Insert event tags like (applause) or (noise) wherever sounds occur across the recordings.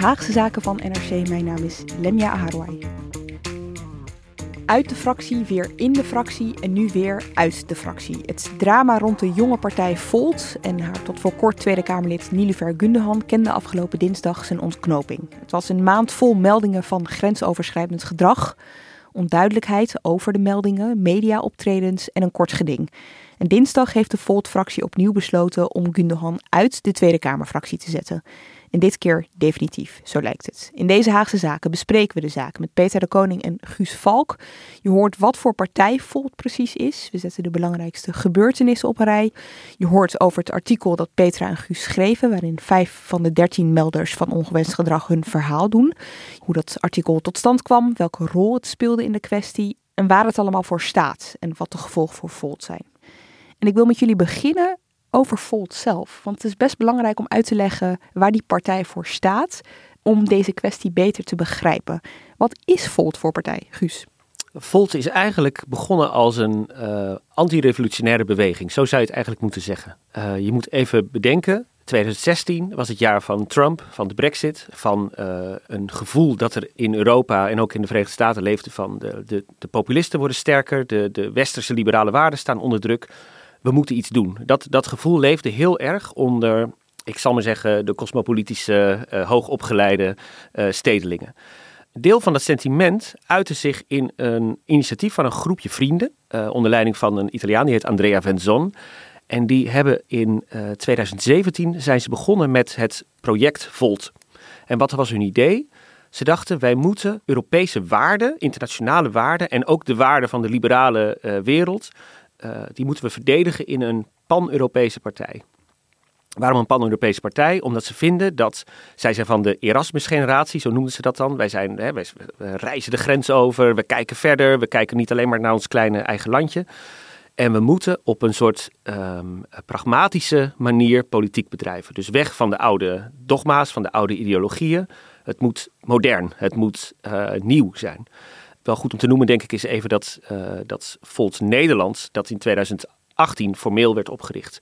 Haagse Zaken van NRC. Mijn naam is Lemja Aharwai. Uit de fractie, weer in de fractie en nu weer uit de fractie. Het drama rond de jonge partij Volt en haar tot voor kort Tweede Kamerlid Nilufer Gundogan kende afgelopen dinsdag zijn ontknoping. Het was een maand vol meldingen van grensoverschrijdend gedrag, onduidelijkheid over de meldingen, mediaoptredens en een kort geding. En dinsdag heeft de Volt-fractie opnieuw besloten om Gundogan uit de Tweede Kamerfractie te zetten. En dit keer definitief, zo lijkt het. In deze Haagse Zaken bespreken we de zaak met Peter de Koning en Guus Valk. Je hoort wat voor partij Volt precies is. We zetten de belangrijkste gebeurtenissen op een rij. Je hoort over het artikel dat Petra en Guus schreven, waarin vijf van de dertien melders van ongewenst gedrag hun verhaal doen. Hoe dat artikel tot stand kwam, welke rol het speelde in de kwestie en waar het allemaal voor staat en wat de gevolgen voor Volt zijn. En ik wil met jullie beginnen over Volt zelf. Want het is best belangrijk om uit te leggen waar die partij voor staat, om deze kwestie beter te begrijpen. Wat is Volt voor partij, Guus? Volt is eigenlijk begonnen als een uh, anti-revolutionaire beweging. Zo zou je het eigenlijk moeten zeggen. Uh, je moet even bedenken, 2016 was het jaar van Trump, van de Brexit, van uh, een gevoel dat er in Europa en ook in de Verenigde Staten leefde van de, de, de populisten worden sterker, de, de westerse liberale waarden staan onder druk we moeten iets doen. Dat, dat gevoel leefde heel erg onder, ik zal maar zeggen, de cosmopolitische, uh, hoogopgeleide uh, stedelingen. Deel van dat sentiment uitte zich in een initiatief van een groepje vrienden, uh, onder leiding van een Italiaan, die heet Andrea Venzon. En die hebben in 2017 zijn ze begonnen met het project Volt. En wat was hun idee? Ze dachten, wij moeten Europese waarden, internationale waarden en ook de waarden van de liberale wereld uh, die moeten we verdedigen in een pan-Europese partij. Waarom een pan-Europese partij? Omdat ze vinden dat, zij zijn van de Erasmus-generatie, zo noemden ze dat dan. Wij, zijn, hè, wij reizen de grens over, we kijken verder, we kijken niet alleen maar naar ons kleine eigen landje. En we moeten op een soort um, pragmatische manier politiek bedrijven. Dus weg van de oude dogma's, van de oude ideologieën. Het moet modern, het moet uh, nieuw zijn wel goed om te noemen, denk ik, is even dat, uh, dat Volt Nederland, dat in 2018 formeel werd opgericht.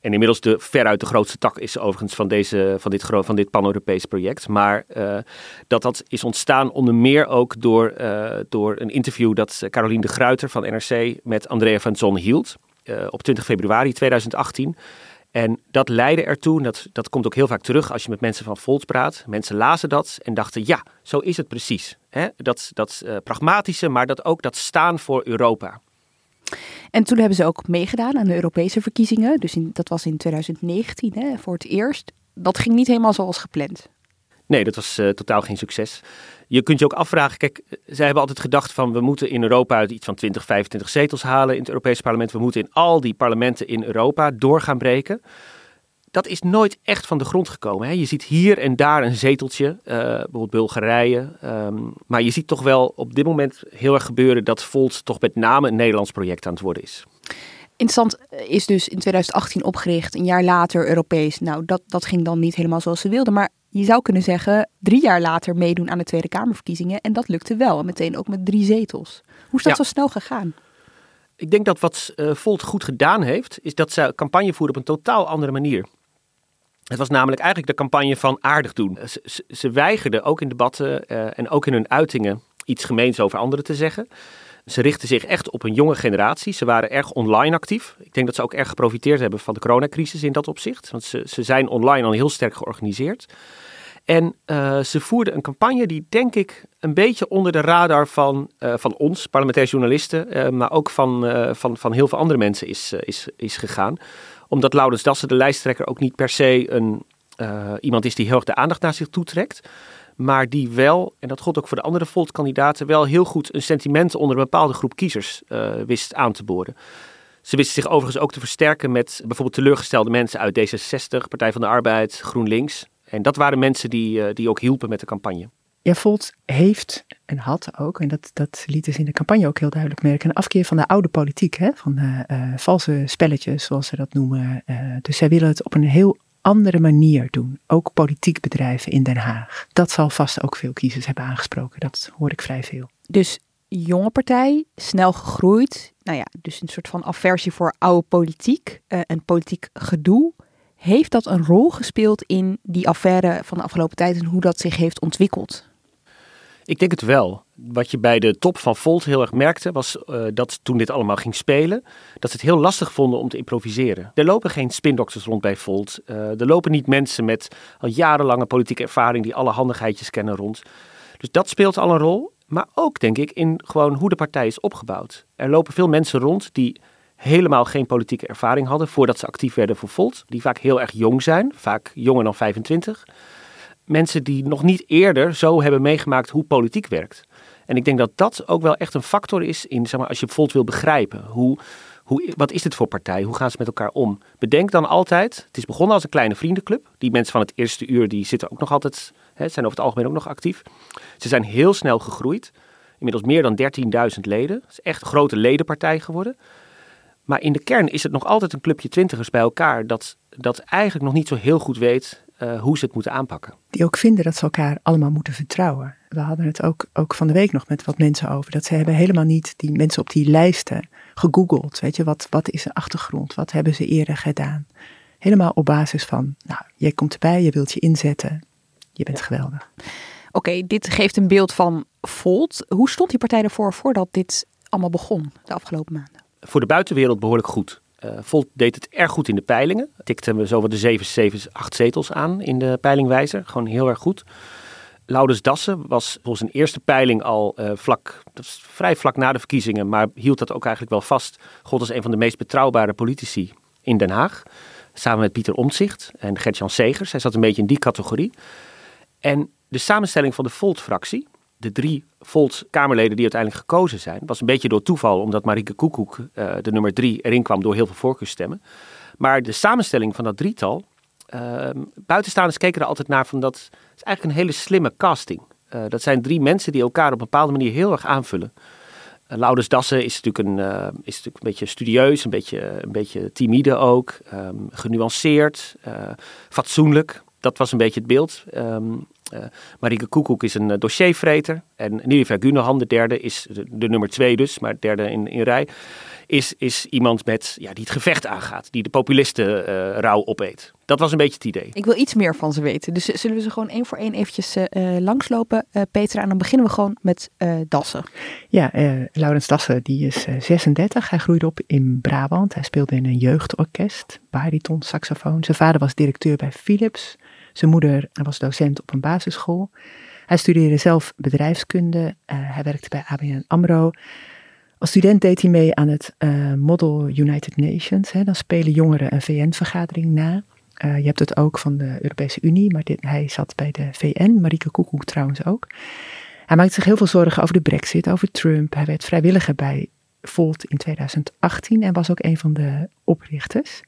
En inmiddels de, veruit de grootste tak is overigens van, deze, van dit, van dit pan-Europees project. Maar uh, dat dat is ontstaan onder meer ook door, uh, door een interview dat Caroline de Gruiter van NRC met Andrea van Zon hield. op 20 februari 2018. En dat leidde ertoe, dat, dat komt ook heel vaak terug als je met mensen van Volt praat. Mensen lazen dat en dachten, ja, zo is het precies. Dat, dat uh, pragmatische, maar dat ook dat staan voor Europa. En toen hebben ze ook meegedaan aan de Europese verkiezingen. Dus in, dat was in 2019 hè, voor het eerst. Dat ging niet helemaal zoals gepland. Nee, dat was uh, totaal geen succes. Je kunt je ook afvragen, kijk, zij hebben altijd gedacht van we moeten in Europa iets van 20, 25 zetels halen in het Europese parlement. We moeten in al die parlementen in Europa door gaan breken. Dat is nooit echt van de grond gekomen. Hè? Je ziet hier en daar een zeteltje, uh, bijvoorbeeld Bulgarije. Um, maar je ziet toch wel op dit moment heel erg gebeuren dat Volt toch met name een Nederlands project aan het worden is. Interessant is dus in 2018 opgericht, een jaar later Europees. Nou, dat, dat ging dan niet helemaal zoals ze wilden. Maar je zou kunnen zeggen, drie jaar later meedoen aan de Tweede Kamerverkiezingen. En dat lukte wel. En meteen ook met drie zetels. Hoe is dat zo snel gegaan? Ik denk dat wat uh, Volt goed gedaan heeft, is dat ze campagne voeren op een totaal andere manier. Het was namelijk eigenlijk de campagne van aardig doen. Ze, ze, weigerden ook in debatten uh, en ook in hun uitingen iets gemeens over anderen te zeggen. Ze richten zich echt op een jonge generatie. Ze waren erg online actief. Ik denk dat ze ook erg geprofiteerd hebben van de coronacrisis in dat opzicht. Want ze, ze zijn online al heel sterk georganiseerd. En uh, ze voerden een campagne die, denk ik, een beetje onder de radar van, uh, van ons, parlementaire journalisten, uh, maar ook van, van, van heel veel andere mensen is, is, is gegaan. Omdat Laurens Dassen, de lijsttrekker, ook niet per se een, iemand is die heel erg de aandacht naar zich toetrekt. Maar die wel, en dat gold ook voor de andere Volt-kandidaten, wel heel goed een sentiment onder een bepaalde groep kiezers wist aan te boren. Ze wisten zich overigens ook te versterken met bijvoorbeeld teleurgestelde mensen uit D66, Partij van de Arbeid, GroenLinks. En dat waren mensen die, uh, die ook hielpen met de campagne. Ja, Volt heeft en had ook, en dat, dat lieten ze in de campagne ook heel duidelijk merken, een afkeer van de oude politiek, hè? van uh, uh, valse spelletjes, zoals ze dat noemen. dus zij willen het op een heel andere manier doen. Ook politiek bedrijven in Den Haag. Dat zal vast ook veel kiezers hebben aangesproken. Dat hoor ik vrij veel. Dus jonge partij, snel gegroeid. Nou ja, dus een soort van aversie voor oude politiek en politiek gedoe. Heeft dat een rol gespeeld in die affaire van de afgelopen tijd en hoe dat zich heeft ontwikkeld? Ik denk het wel. Wat je bij de top van Volt heel erg merkte, was uh, dat toen dit allemaal ging spelen, dat ze het heel lastig vonden om te improviseren. Er lopen geen spindokters rond bij Volt. Uh, er lopen niet mensen met al jarenlange politieke ervaring die alle handigheidjes kennen rond. Dus dat speelt al een rol. Maar ook denk ik in gewoon hoe de partij is opgebouwd. Er lopen veel mensen rond die helemaal geen politieke ervaring hadden voordat ze actief werden voor Volt. Die vaak heel erg jong zijn, vaak jonger dan 25. Mensen die nog niet eerder zo hebben meegemaakt hoe politiek werkt. En ik denk dat dat ook wel echt een factor is in, zeg maar, als je Volt wil begrijpen. Hoe, hoe, wat is dit voor partij? Hoe gaan ze met elkaar om? Bedenk dan altijd, het is begonnen als een kleine vriendenclub. Die mensen van het eerste uur, die zitten ook nog altijd, hè, zijn over het algemeen ook nog actief. Ze zijn heel snel gegroeid. Inmiddels meer dan 13.000 leden. Het is echt een grote ledenpartij geworden. Maar in de kern is het nog altijd een clubje twintigers bij elkaar dat, dat eigenlijk nog niet zo heel goed weet uh, hoe ze het moeten aanpakken. Die ook vinden dat ze elkaar allemaal moeten vertrouwen. We hadden het ook, ook van de week nog met wat mensen over. Dat ze hebben helemaal niet die mensen op die lijsten gegoogeld. Weet je, wat, wat is de achtergrond? Wat hebben ze eerder gedaan? Helemaal op basis van, nou, jij komt erbij, je wilt je inzetten. Je bent geweldig. Oké, dit geeft een beeld van Volt. Hoe stond die partij ervoor voordat dit allemaal begon de afgelopen maanden? voor de buitenwereld behoorlijk goed. Uh, Volt deed het erg goed in de peilingen. Tikte we zo wat de 7, 7, 8 zetels aan in de peilingwijzer. Gewoon heel erg goed. Laurens Dassen was volgens een eerste peiling al uh, vlak, vrij vlak na de verkiezingen, maar hield dat ook eigenlijk wel vast. God als een van de meest betrouwbare politici in Den Haag. Samen met Pieter Omtzigt en Gert-Jan Segers. Hij zat een beetje in die categorie. En de samenstelling van de Volt-fractie, de drie Volt-Kamerleden die uiteindelijk gekozen zijn, was een beetje door toeval, omdat Marieke Koekoek, uh, de nummer drie, erin kwam door heel veel voorkeurstemmen. Maar de samenstelling van dat drietal, uh, buitenstaanders keken er altijd naar van dat is eigenlijk een hele slimme casting. Uh, dat zijn drie mensen die elkaar op een bepaalde manier heel erg aanvullen. Uh, Dassen is natuurlijk, een, is natuurlijk een beetje studieus, een beetje, een beetje timide ook, um, genuanceerd, fatsoenlijk. Dat was een beetje het beeld. Uh, Marieke Koekoek is een uh, dossiervreter. En Niliver Gunahan, de derde, is de, de, nummer twee dus, maar derde in, in rij. Is, is iemand met, ja, die het gevecht aangaat, die de populisten uh, rauw opeet. Dat was een beetje het idee. Ik wil iets meer van ze weten. Dus zullen we ze gewoon één voor één eventjes langslopen, Petra? En dan beginnen we gewoon met Dassen. Ja, Laurens Dassen, die is 36. Hij groeide op in Brabant. Hij speelde in een jeugdorkest, bariton, saxofoon. Zijn vader was directeur bij Philips. Zijn moeder was docent op een basisschool. Hij studeerde zelf bedrijfskunde. Uh, hij werkte bij ABN AMRO. Als student deed hij mee aan het uh, Model United Nations. Hè. Dan spelen jongeren een VN-vergadering na. Uh, je hebt het ook van de Europese Unie, maar dit, hij zat bij de VN. Marieke Koekoek trouwens ook. Hij maakte zich heel veel zorgen over de brexit, over Trump. Hij werd vrijwilliger bij Volt in 2018 en was ook een van de oprichters.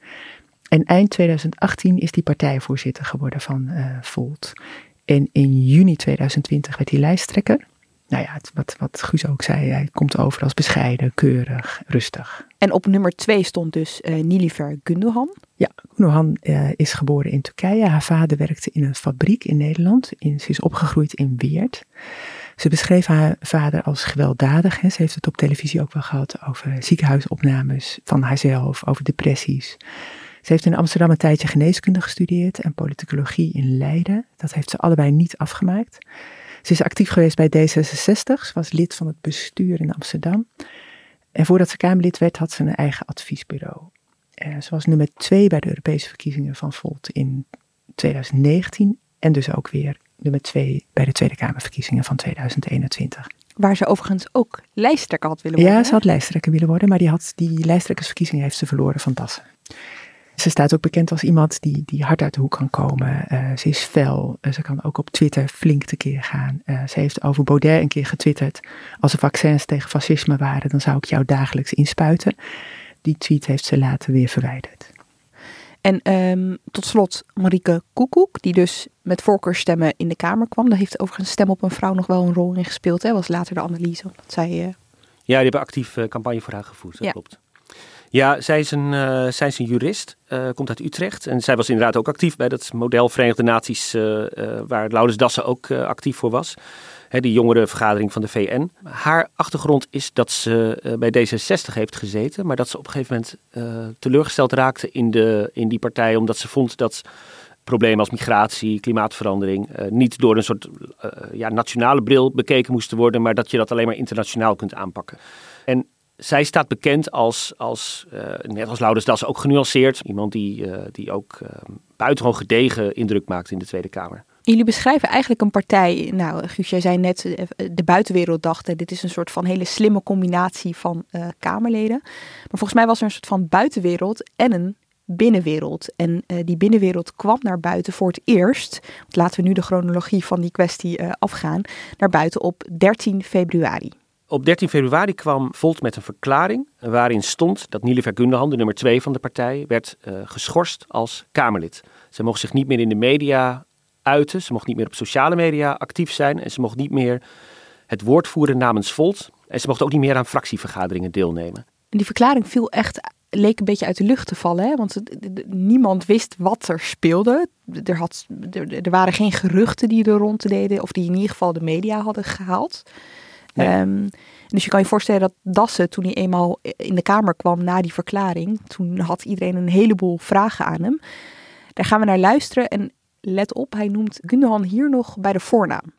En eind 2018 is hij partijvoorzitter geworden van uh, Volt. En in juni 2020 werd hij lijsttrekker. Nou ja, wat, wat Guus ook zei, hij komt over als bescheiden, keurig, rustig. En op nummer twee stond dus uh, Nilifer Gundogan. Ja, Gundogan uh, is geboren in Turkije. Haar vader werkte in een fabriek in Nederland. In, ze is opgegroeid in Weert. Ze beschreef haar vader als gewelddadig. Hè. Ze heeft het op televisie ook wel gehad over ziekenhuisopnames van haarzelf, over depressies. Ze heeft in Amsterdam een tijdje geneeskunde gestudeerd en politicologie in Leiden. Dat heeft ze allebei niet afgemaakt. Ze is actief geweest bij D66. Ze was lid van het bestuur in Amsterdam. En voordat ze Kamerlid werd, had ze een eigen adviesbureau. Uh, ze was nummer twee bij de Europese verkiezingen van Volt in 2019. En dus ook weer nummer twee bij de Tweede Kamerverkiezingen van 2021. Waar ze overigens ook lijsttrekker had willen worden. Ja, ze had lijsttrekker willen worden, maar die, had, die lijsttrekkersverkiezingen heeft ze verloren van Dassen. Ze staat ook bekend als iemand die, die hard uit de hoek kan komen. Uh, ze is fel. Uh, ze kan ook op Twitter flink tekeer gaan. Uh, ze heeft over Baudet een keer getwitterd. Als er vaccins tegen fascisme waren, dan zou ik jou dagelijks inspuiten. Die tweet heeft ze later weer verwijderd. En um, tot slot Marieke Koekoek, die dus met voorkeurstemmen in de Kamer kwam. Daar heeft overigens stem op een vrouw nog wel een rol in gespeeld. Hè? Was later de analyse. Dat zij, Ja, die hebben actief campagne voor haar gevoerd. Dat ja. klopt. Ja, zij is een, uh, zij is een jurist, uh, komt uit Utrecht. En zij was inderdaad ook actief bij dat model Verenigde Naties, uh, waar Laurens Dassen ook actief voor was. Hè, die jongerenvergadering van de VN. Haar achtergrond is dat ze bij D66 heeft gezeten, maar dat ze op een gegeven moment teleurgesteld raakte in, de, in die partij, omdat ze vond dat problemen als migratie, klimaatverandering niet door een soort ja, nationale bril bekeken moesten worden, maar dat je dat alleen maar internationaal kunt aanpakken. En zij staat bekend als, als net als Laurens Das, ook genuanceerd. Iemand die, uh, die ook uh, buitengewoon gedegen indruk maakt in de Tweede Kamer. Jullie beschrijven eigenlijk een partij, nou Guus, jij zei net, de buitenwereld dacht, dit is een soort van hele slimme combinatie van Kamerleden. Maar volgens mij was er een soort van buitenwereld en een binnenwereld. En die binnenwereld kwam naar buiten voor het eerst, laten we nu de chronologie van die kwestie afgaan, naar buiten op 13 februari. Op 13 februari kwam Volt met een verklaring waarin stond dat Nielever Gundehan, de nummer 2 van de partij, werd uh, geschorst als Kamerlid. Ze mocht zich niet meer in de media uiten, ze mocht niet meer op sociale media actief zijn en ze mocht niet meer het woord voeren namens Volt. En ze mocht ook niet meer aan fractievergaderingen deelnemen. En die verklaring viel echt, leek een beetje uit de lucht te vallen, hè? want niemand wist wat er speelde. Er, had, er, er waren geen geruchten die er rond deden, of die in ieder geval de media hadden gehaald. Ehm, dus je kan je voorstellen dat Dassen, toen hij eenmaal in de Kamer kwam na die verklaring, toen had iedereen een heleboel vragen aan hem. Daar gaan we naar luisteren en let op, hij noemt Gundogan hier nog bij de voornaam.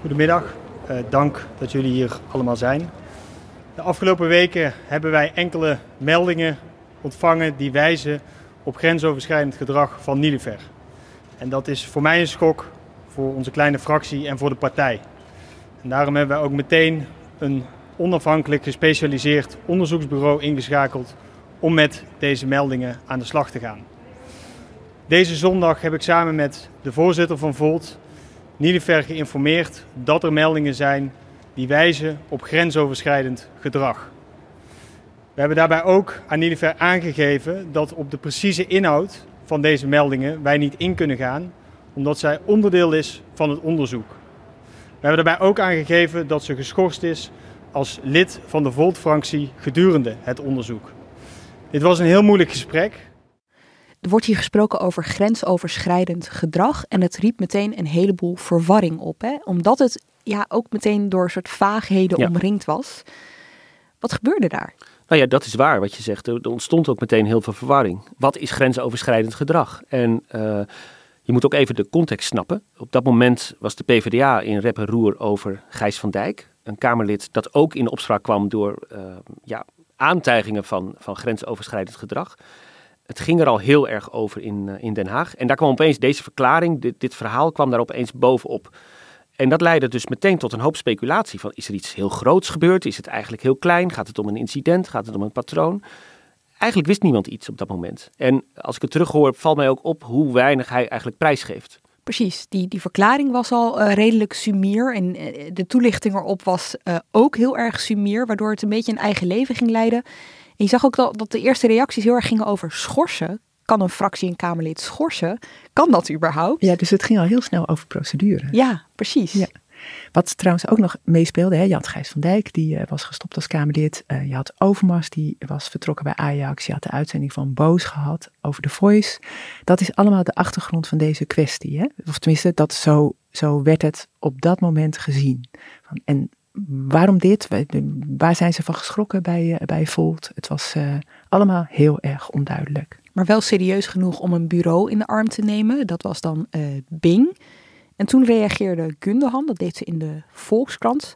Goedemiddag, uh, dank dat jullie hier allemaal zijn. De afgelopen weken hebben wij enkele meldingen ontvangen die wijzen op grensoverschrijdend gedrag van Nilever. En dat is voor mij een schok, voor onze kleine fractie en voor de partij. En daarom hebben wij ook meteen een onafhankelijk gespecialiseerd onderzoeksbureau ingeschakeld om met deze meldingen aan de slag te gaan. Deze zondag heb ik samen met de voorzitter van Volt, Nilever, geïnformeerd dat er meldingen zijn die wijzen op grensoverschrijdend gedrag. We hebben daarbij ook aan Nilever aangegeven dat op de precieze inhoud van deze meldingen wij niet in kunnen gaan, omdat zij onderdeel is van het onderzoek. We hebben daarbij ook aangegeven dat ze geschorst is als lid van de Volt-fractie gedurende het onderzoek. Dit was een heel moeilijk gesprek. Er wordt hier gesproken over grensoverschrijdend gedrag en het riep meteen een heleboel verwarring op. Hè? Omdat het ja, ook meteen door een soort vaagheden omringd was. Wat gebeurde daar? Nou ja, dat is waar wat je zegt. Er ontstond ook meteen heel veel verwarring. Wat is grensoverschrijdend gedrag? En uh, je moet ook even de context snappen. Op dat moment was de PvdA in rep en roer over Gijs van Dijk. Een Kamerlid dat ook in opspraak kwam door uh, ja, aantijgingen van, van grensoverschrijdend gedrag. Het ging er al heel erg over in, uh, in Den Haag. En daar kwam opeens deze verklaring, dit, dit verhaal kwam daar opeens bovenop. En dat leidde dus meteen tot een hoop speculatie van is er iets heel groots gebeurd? Is het eigenlijk heel klein? Gaat het om een incident? Gaat het om een patroon? Eigenlijk wist niemand iets op dat moment. En als ik het terughoor, valt mij ook op hoe weinig hij eigenlijk prijsgeeft. Precies, die, die verklaring was al uh, redelijk sumier en uh, de toelichting erop was uh, ook heel erg sumier, waardoor het een beetje een eigen leven ging leiden. En je zag ook dat, dat de eerste reacties heel erg gingen over schorsen. Kan een fractie een Kamerlid schorsen? Kan dat überhaupt? Ja, dus het ging al heel snel over procedure. Ja, precies. Ja. Wat trouwens ook nog meespeelde, hè, je had Gijs van Dijk, die uh, was gestopt als Kamerlid. Uh, je had Overmars, die was vertrokken bij Ajax. Je had de uitzending van Boos gehad over The Voice. Dat is allemaal de achtergrond van deze kwestie. Hè? Of tenminste, dat zo, zo werd het op dat moment gezien. Van, en waarom dit? Waar zijn ze van geschrokken bij, uh, bij Volt? Het was allemaal heel erg onduidelijk. Maar wel serieus genoeg om een bureau in de arm te nemen. Dat was dan Bing. En toen reageerde Gundogan, dat deed ze in de Volkskrant.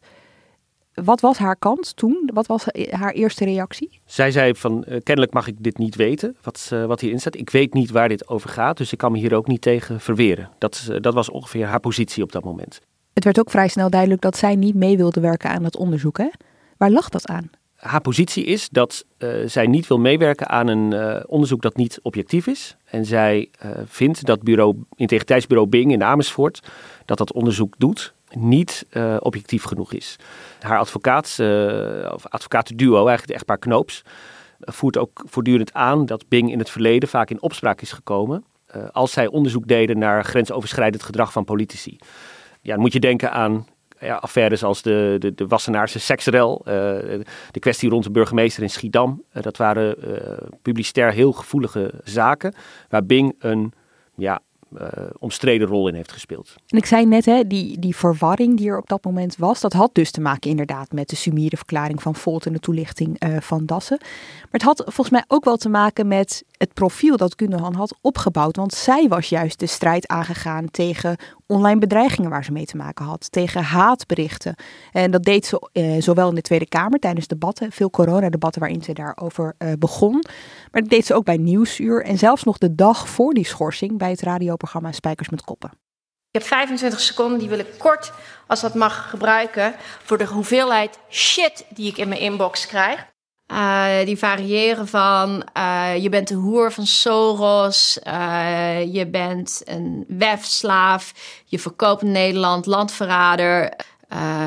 Wat was haar kant toen? Wat was haar eerste reactie? Zij zei van, uh, kennelijk mag ik dit niet weten, wat, uh, wat hierin staat. Ik weet niet waar dit over gaat, dus ik kan me hier ook niet tegen verweren. Dat, uh, dat was ongeveer haar positie op dat moment. Het werd ook vrij snel duidelijk dat zij niet mee wilde werken aan het onderzoek. Hè? Waar lag dat aan? Haar positie is dat zij niet wil meewerken aan een onderzoek dat niet objectief is. En zij vindt dat bureau, integriteitsbureau Bing in Amersfoort, dat dat onderzoek doet, niet objectief genoeg is haar advocaat, of advocatenduo, eigenlijk het echtpaar Knoops, eh, voert ook voortdurend aan dat Bing in het verleden vaak in opspraak is gekomen als zij onderzoek deden naar grensoverschrijdend gedrag van politici. Ja, dan moet je denken aan ja, affaires als de, de, de Wassenaarse seksrel, uh, de kwestie rond de burgemeester in Schiedam. Uh, dat waren publicitair heel gevoelige zaken waar Bing een ja, uh, omstreden rol in heeft gespeeld. En ik zei net, hè, die, die verwarring die er op dat moment was, dat had dus te maken inderdaad met de summiere verklaring van Volt en de toelichting uh, van Dassen. Maar het had volgens mij ook wel te maken met het profiel dat Gundogan had opgebouwd. Want zij was juist de strijd aangegaan tegen online bedreigingen waar ze mee te maken had. Tegen haatberichten. En dat deed ze eh, zowel in de Tweede Kamer tijdens debatten, veel coronadebatten waarin ze daarover eh, begon. Maar dat deed ze ook bij Nieuwsuur en zelfs nog de dag voor die schorsing bij het radioprogramma Spijkers met Koppen. Ik heb 25 seconden, die wil ik kort, als dat mag, gebruiken voor de hoeveelheid shit die ik in mijn inbox krijg. Uh, die variëren van uh, je bent de hoer van Soros, uh, je bent een wefslaaf, je verkoopt Nederland, landverrader.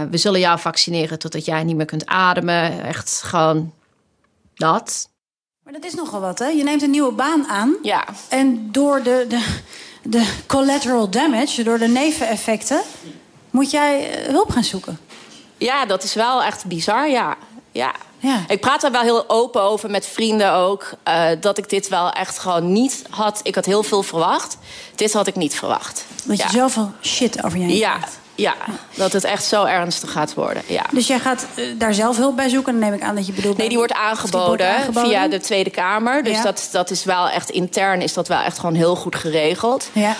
we zullen jou vaccineren totdat jij niet meer kunt ademen. Echt gewoon dat. Maar dat is nogal wat, hè? Je neemt een nieuwe baan aan. Ja. En door de, de, de collateral damage, door de neveneffecten, moet jij hulp gaan zoeken. Ja, dat is wel echt bizar, ja. Ja. Ja. Ik praat daar wel heel open over met vrienden ook. Uh, dat ik dit wel echt gewoon niet had. Ik had heel veel verwacht. Dit had ik niet verwacht. Dat je zoveel shit over je heen ja. Ja, dat het echt zo ernstig gaat worden. Ja. Dus jij gaat uh, daar zelf hulp bij zoeken? Dan neem ik aan dat je bedoelt... Nee, die wordt aangeboden, die wordt aangeboden? via de Tweede Kamer. Dus ja. dat, dat is wel echt intern is dat wel echt gewoon heel goed geregeld. Ja.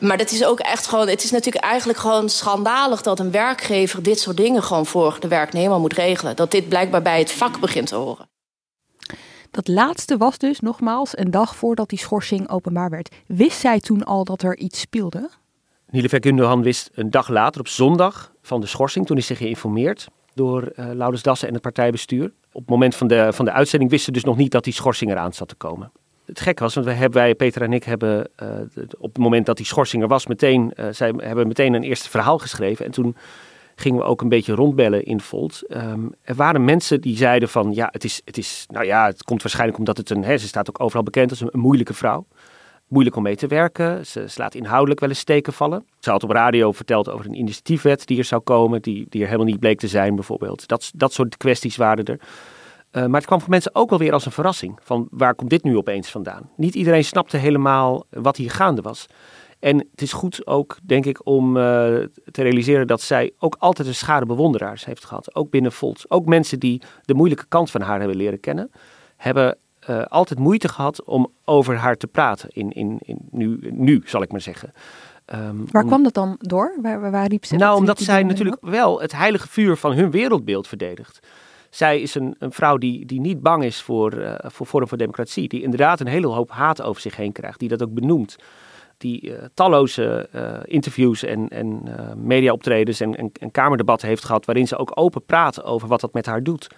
Maar dat is ook echt gewoon. Het is natuurlijk eigenlijk gewoon schandalig dat een werkgever dit soort dingen gewoon voor de werknemer moet regelen. Dat dit blijkbaar bij het vak begint te horen. Dat laatste was dus nogmaals een dag voordat die schorsing openbaar werd. Wist zij toen al dat er iets speelde? Nilüfer Gundogan wist een dag later, op zondag, van de schorsing. Toen is ze geïnformeerd door uh, Laurens Dassen en het partijbestuur. Op het moment van de, van de uitzending wisten ze dus nog niet dat die schorsing eraan zat te komen het gek was, want wij, hebben, wij, Peter en ik, hebben uh, op het moment dat die schorsing er was, meteen, uh, zij hebben meteen een eerste verhaal geschreven. En toen gingen we ook een beetje rondbellen in Volt. Um, er waren mensen die zeiden van, ja, het is, het is, nou ja, het komt waarschijnlijk omdat het een, hè, ze staat ook overal bekend als een, moeilijke vrouw. Moeilijk om mee te werken. Ze, ze laat inhoudelijk wel eens steken vallen. Ze had op radio verteld over een initiatiefwet die er zou komen, die, die er helemaal niet bleek te zijn bijvoorbeeld. Dat, dat soort kwesties waren er. Uh, maar het kwam voor mensen ook wel weer als een verrassing. Van waar komt dit nu opeens vandaan? Niet iedereen snapte helemaal wat hier gaande was. En het is goed ook, denk ik, om uh, te realiseren dat zij ook altijd een schade bewonderaars heeft gehad. Ook binnen Volt. Ook mensen die de moeilijke kant van haar hebben leren kennen, hebben uh, altijd moeite gehad om over haar te praten. In, in, in nu, nu, zal ik maar zeggen. Um, waar kwam dat dan door? Waar, waar riep ze? Nou, omdat zij natuurlijk wel het heilige vuur van hun wereldbeeld verdedigt. Zij is een, een vrouw die, die niet bang is voor, uh, voor vorm van democratie. Die inderdaad een hele hoop haat over zich heen krijgt. Die dat ook benoemt. Die uh, talloze uh, interviews en, en mediaoptredens en, en, en kamerdebatten heeft gehad. Waarin ze ook open praat over wat dat met haar doet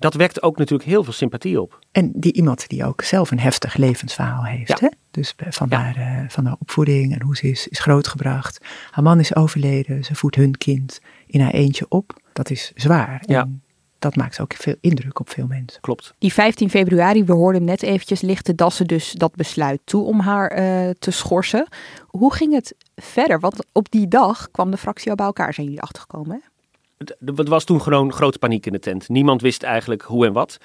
dat wekt ook natuurlijk heel veel sympathie op. En die iemand die ook zelf een heftig levensverhaal heeft. Ja. Hè? Dus van, ja. haar, van haar opvoeding en hoe ze is, is grootgebracht. Haar man is overleden, ze voedt hun kind in haar eentje op. Dat is zwaar. Ja. En dat maakt ook veel indruk op veel mensen. Klopt. Die 15 februari, we hoorden hem net eventjes, lichtte Dassen dus dat besluit toe om haar uh, te schorsen. Hoe ging het verder? Want op die dag kwam de fractie al bij elkaar, zijn jullie achtergekomen? Het was toen gewoon grote paniek in de tent. Niemand wist eigenlijk hoe en wat.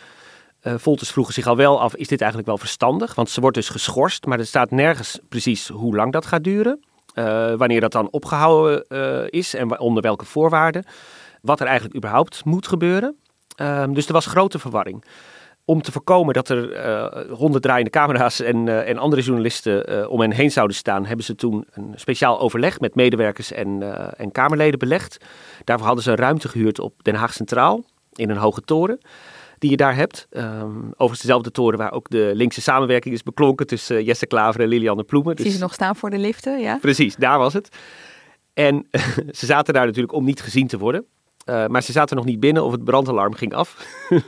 Uh, Volters vroegen zich al wel af, is dit eigenlijk wel verstandig? Want ze wordt dus geschorst, maar er staat nergens precies hoe lang dat gaat duren. Uh, wanneer dat dan opgehouden uh, is en onder welke voorwaarden. Wat er eigenlijk überhaupt moet gebeuren. Um, dus er was grote verwarring. om te voorkomen dat er uh, honderd draaiende camera's en, uh, en andere journalisten uh, om hen heen zouden staan, hebben ze toen een speciaal overleg met medewerkers en, en Kamerleden belegd. Daarvoor hadden ze een ruimte gehuurd op Den Haag Centraal in een hoge toren die je daar hebt. Um, overigens dezelfde toren waar ook de linkse samenwerking is beklonken tussen Jesse Klaver en Lilianne Ploemen. Dus... Zie ze nog staan voor de liften, ja? Precies, daar was het. En (laughs) ze zaten daar natuurlijk om niet gezien te worden. Maar ze zaten nog niet binnen of het brandalarm ging af. (laughs)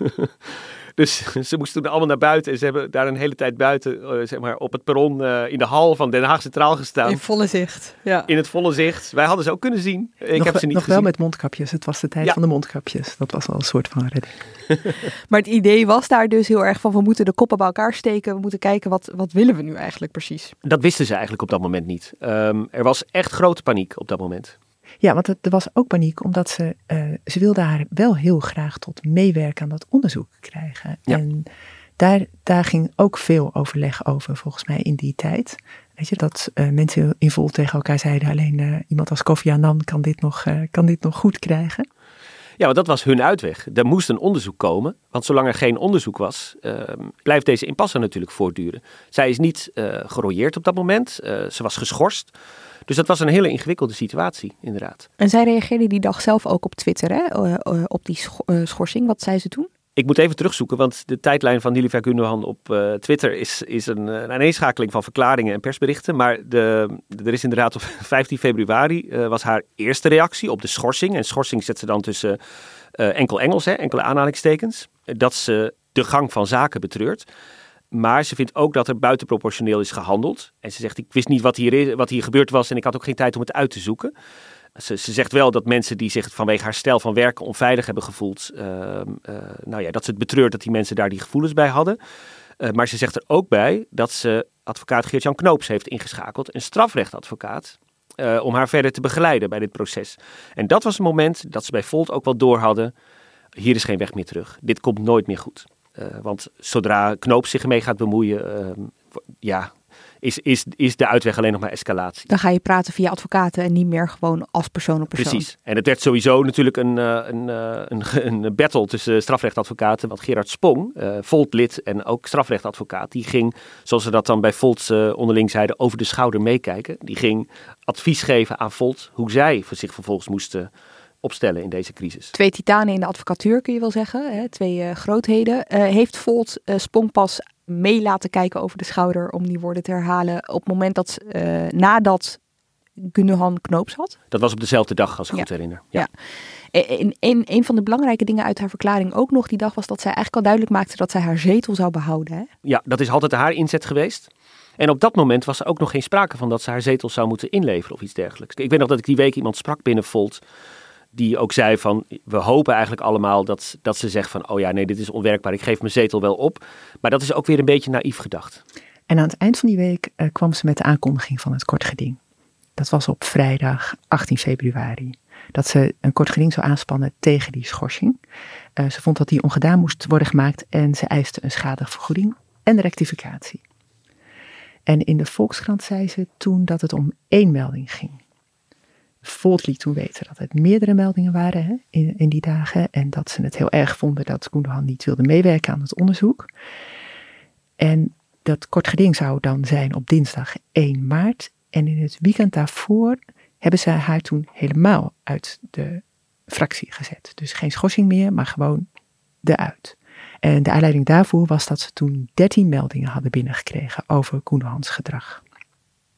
Dus ze moesten toen allemaal naar buiten. En ze hebben daar een hele tijd buiten, uh, zeg maar, op het perron uh, in de hal van Den Haag Centraal gestaan. In volle zicht, ja. In het volle zicht. Wij hadden ze ook kunnen zien. Ik nog, heb ze niet nog gezien. wel met mondkapjes. Het was de tijd Ja. van de mondkapjes. Dat was wel een soort van redding. (laughs) Maar het idee was daar dus heel erg van, we moeten de koppen bij elkaar steken. We moeten kijken, wat, wat willen we nu eigenlijk precies? Dat wisten ze eigenlijk op dat moment niet. Ehm, er was echt grote paniek op dat moment. Ja, want er was ook paniek omdat ze, eh, ze wilde haar wel heel graag tot meewerken aan dat onderzoek krijgen. Ja. En daar, daar ging ook veel overleg over volgens mij in die tijd. Weet je, dat eh, mensen in vol tegen elkaar zeiden, alleen eh, iemand als Kofi Annan kan dit, nog, kan dit nog goed krijgen. Ja, want dat was hun uitweg. Er moest een onderzoek komen. Want zolang er geen onderzoek was, ehm, blijft deze impasse natuurlijk voortduren. Zij is niet eh gerooieerd op dat moment. Ze was geschorst. Dus dat was een hele ingewikkelde situatie, inderdaad. En zij reageerde die dag zelf ook op Twitter, hè? eh, eh, op die scho- eh, schorsing. Wat zei ze toen? Ik moet even terugzoeken, want de tijdlijn van Nilüfer Gundogan op Twitter is, is een, een aaneenschakeling van verklaringen en persberichten. Maar de, er is inderdaad op (laughs) 15 februari was haar eerste reactie op de schorsing. En schorsing zet ze dan tussen enkel Engels, hè, enkele aanhalingstekens. Dat ze de gang van zaken betreurt. Maar ze vindt ook dat er buitenproportioneel is gehandeld. En ze zegt, ik wist niet wat hier, is, wat hier gebeurd was en ik had ook geen tijd om het uit te zoeken. Ze, ze zegt wel dat mensen die zich vanwege haar stijl van werken onveilig hebben gevoeld, ehm, eh, nou ja, dat ze het betreurt dat die mensen daar die gevoelens bij hadden. Eh, maar ze zegt er ook bij dat ze advocaat Geert-Jan Knoops heeft ingeschakeld, een strafrechtadvocaat, eh, om haar verder te begeleiden bij dit proces. En dat was een moment dat ze bij Volt ook wel door hadden, hier is geen weg meer terug. Dit komt nooit meer goed. Eh, want zodra Knoops zich ermee gaat bemoeien, ehm, ja, is, is, is de uitweg alleen nog maar escalatie. Dan ga je praten via advocaten en niet meer gewoon als persoon op persoon. Precies. En het werd sowieso natuurlijk een, eh, een, eh, een, een battle tussen strafrechtadvocaten. Want Gerard Spong, Volt-lid en ook strafrechtadvocaat, die ging, zoals ze dat dan bij Volt eh, onderling zeiden, over de schouder meekijken. Die ging advies geven aan Volt hoe zij voor zich vervolgens moesten opstellen in deze crisis. Twee titanen in de advocatuur kun je wel zeggen, hè? twee eh, grootheden. Eh, heeft Volt eh, Spong pas mee laten kijken over de schouder, om die woorden te herhalen, op het moment dat, eh, nadat Gundogan Knoops had? Dat was op dezelfde dag, als ik Ja. goed herinner. Ja. En een, een van de belangrijke dingen uit haar verklaring ook nog die dag was dat zij eigenlijk al duidelijk maakte dat zij haar zetel zou behouden. Hè? Ja, dat is altijd haar inzet geweest. En op dat moment was er ook nog geen sprake van dat ze haar zetel zou moeten inleveren of iets dergelijks. Ik weet nog dat ik die week iemand sprak binnen Volt. Die ook zei van, we hopen eigenlijk allemaal dat, dat ze zegt van, oh ja, nee, dit is onwerkbaar, ik geef mijn zetel wel op. Maar dat is ook weer een beetje naïef gedacht. En aan het eind van die week eh, kwam ze met de aankondiging van het kort geding. Dat was op vrijdag 18 februari. Dat ze een kort geding zou aanspannen tegen die schorsing. Eh, ze vond dat die ongedaan moest worden gemaakt en ze eiste een schadevergoeding en rectificatie. En in de Volkskrant zei ze toen dat het om één melding ging. Volt liet toen weten dat het meerdere meldingen waren hè, in, die dagen. En dat ze het heel erg vonden dat Koendehan niet wilde meewerken aan het onderzoek. En dat kort geding zou dan zijn op dinsdag 1 maart. En in het weekend daarvoor hebben ze haar toen helemaal uit de fractie gezet. Dus geen schorsing meer, maar gewoon eruit. En de aanleiding daarvoor was dat ze toen 13 meldingen hadden binnengekregen over Koenehans gedrag.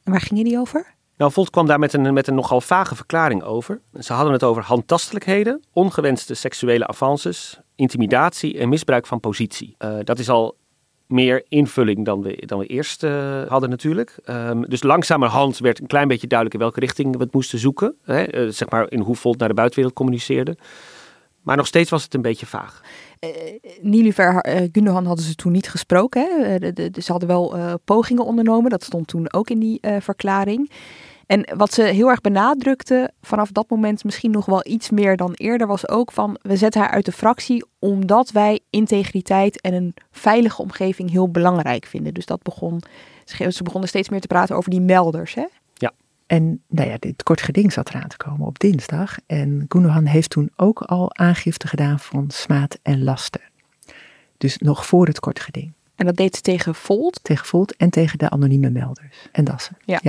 En waar gingen die over? Nou, Volt kwam daar met een, met een nogal vage verklaring over. Ze hadden het over handtastelijkheden, ongewenste seksuele avances, intimidatie en misbruik van positie. Eh, dat is al meer invulling dan we, dan we eerst eh, hadden natuurlijk. Ehm, dus langzamerhand werd een klein beetje duidelijk in welke richting we het moesten zoeken. Hè? eh, zeg maar in hoe Volt naar de buitenwereld communiceerde. Maar nog steeds was het een beetje vaag. Nilufer uh, hadden ze toen niet gesproken. Hè? Ze hadden wel pogingen ondernomen. Dat stond toen ook in die verklaring. En wat ze heel erg benadrukte vanaf dat moment misschien nog wel iets meer dan eerder was ook van we zetten haar uit de fractie omdat wij integriteit en een veilige omgeving heel belangrijk vinden. Dus dat begon, ze begonnen steeds meer te praten over die melders. Hè? En nou ja, dit kort geding zat eraan te komen op dinsdag. En Gundogan heeft toen ook al aangifte gedaan van smaad en laster. Dus nog voor het kort geding. En dat deed ze tegen Volt? Tegen Volt en tegen de anonieme melders en Dassen. Ja.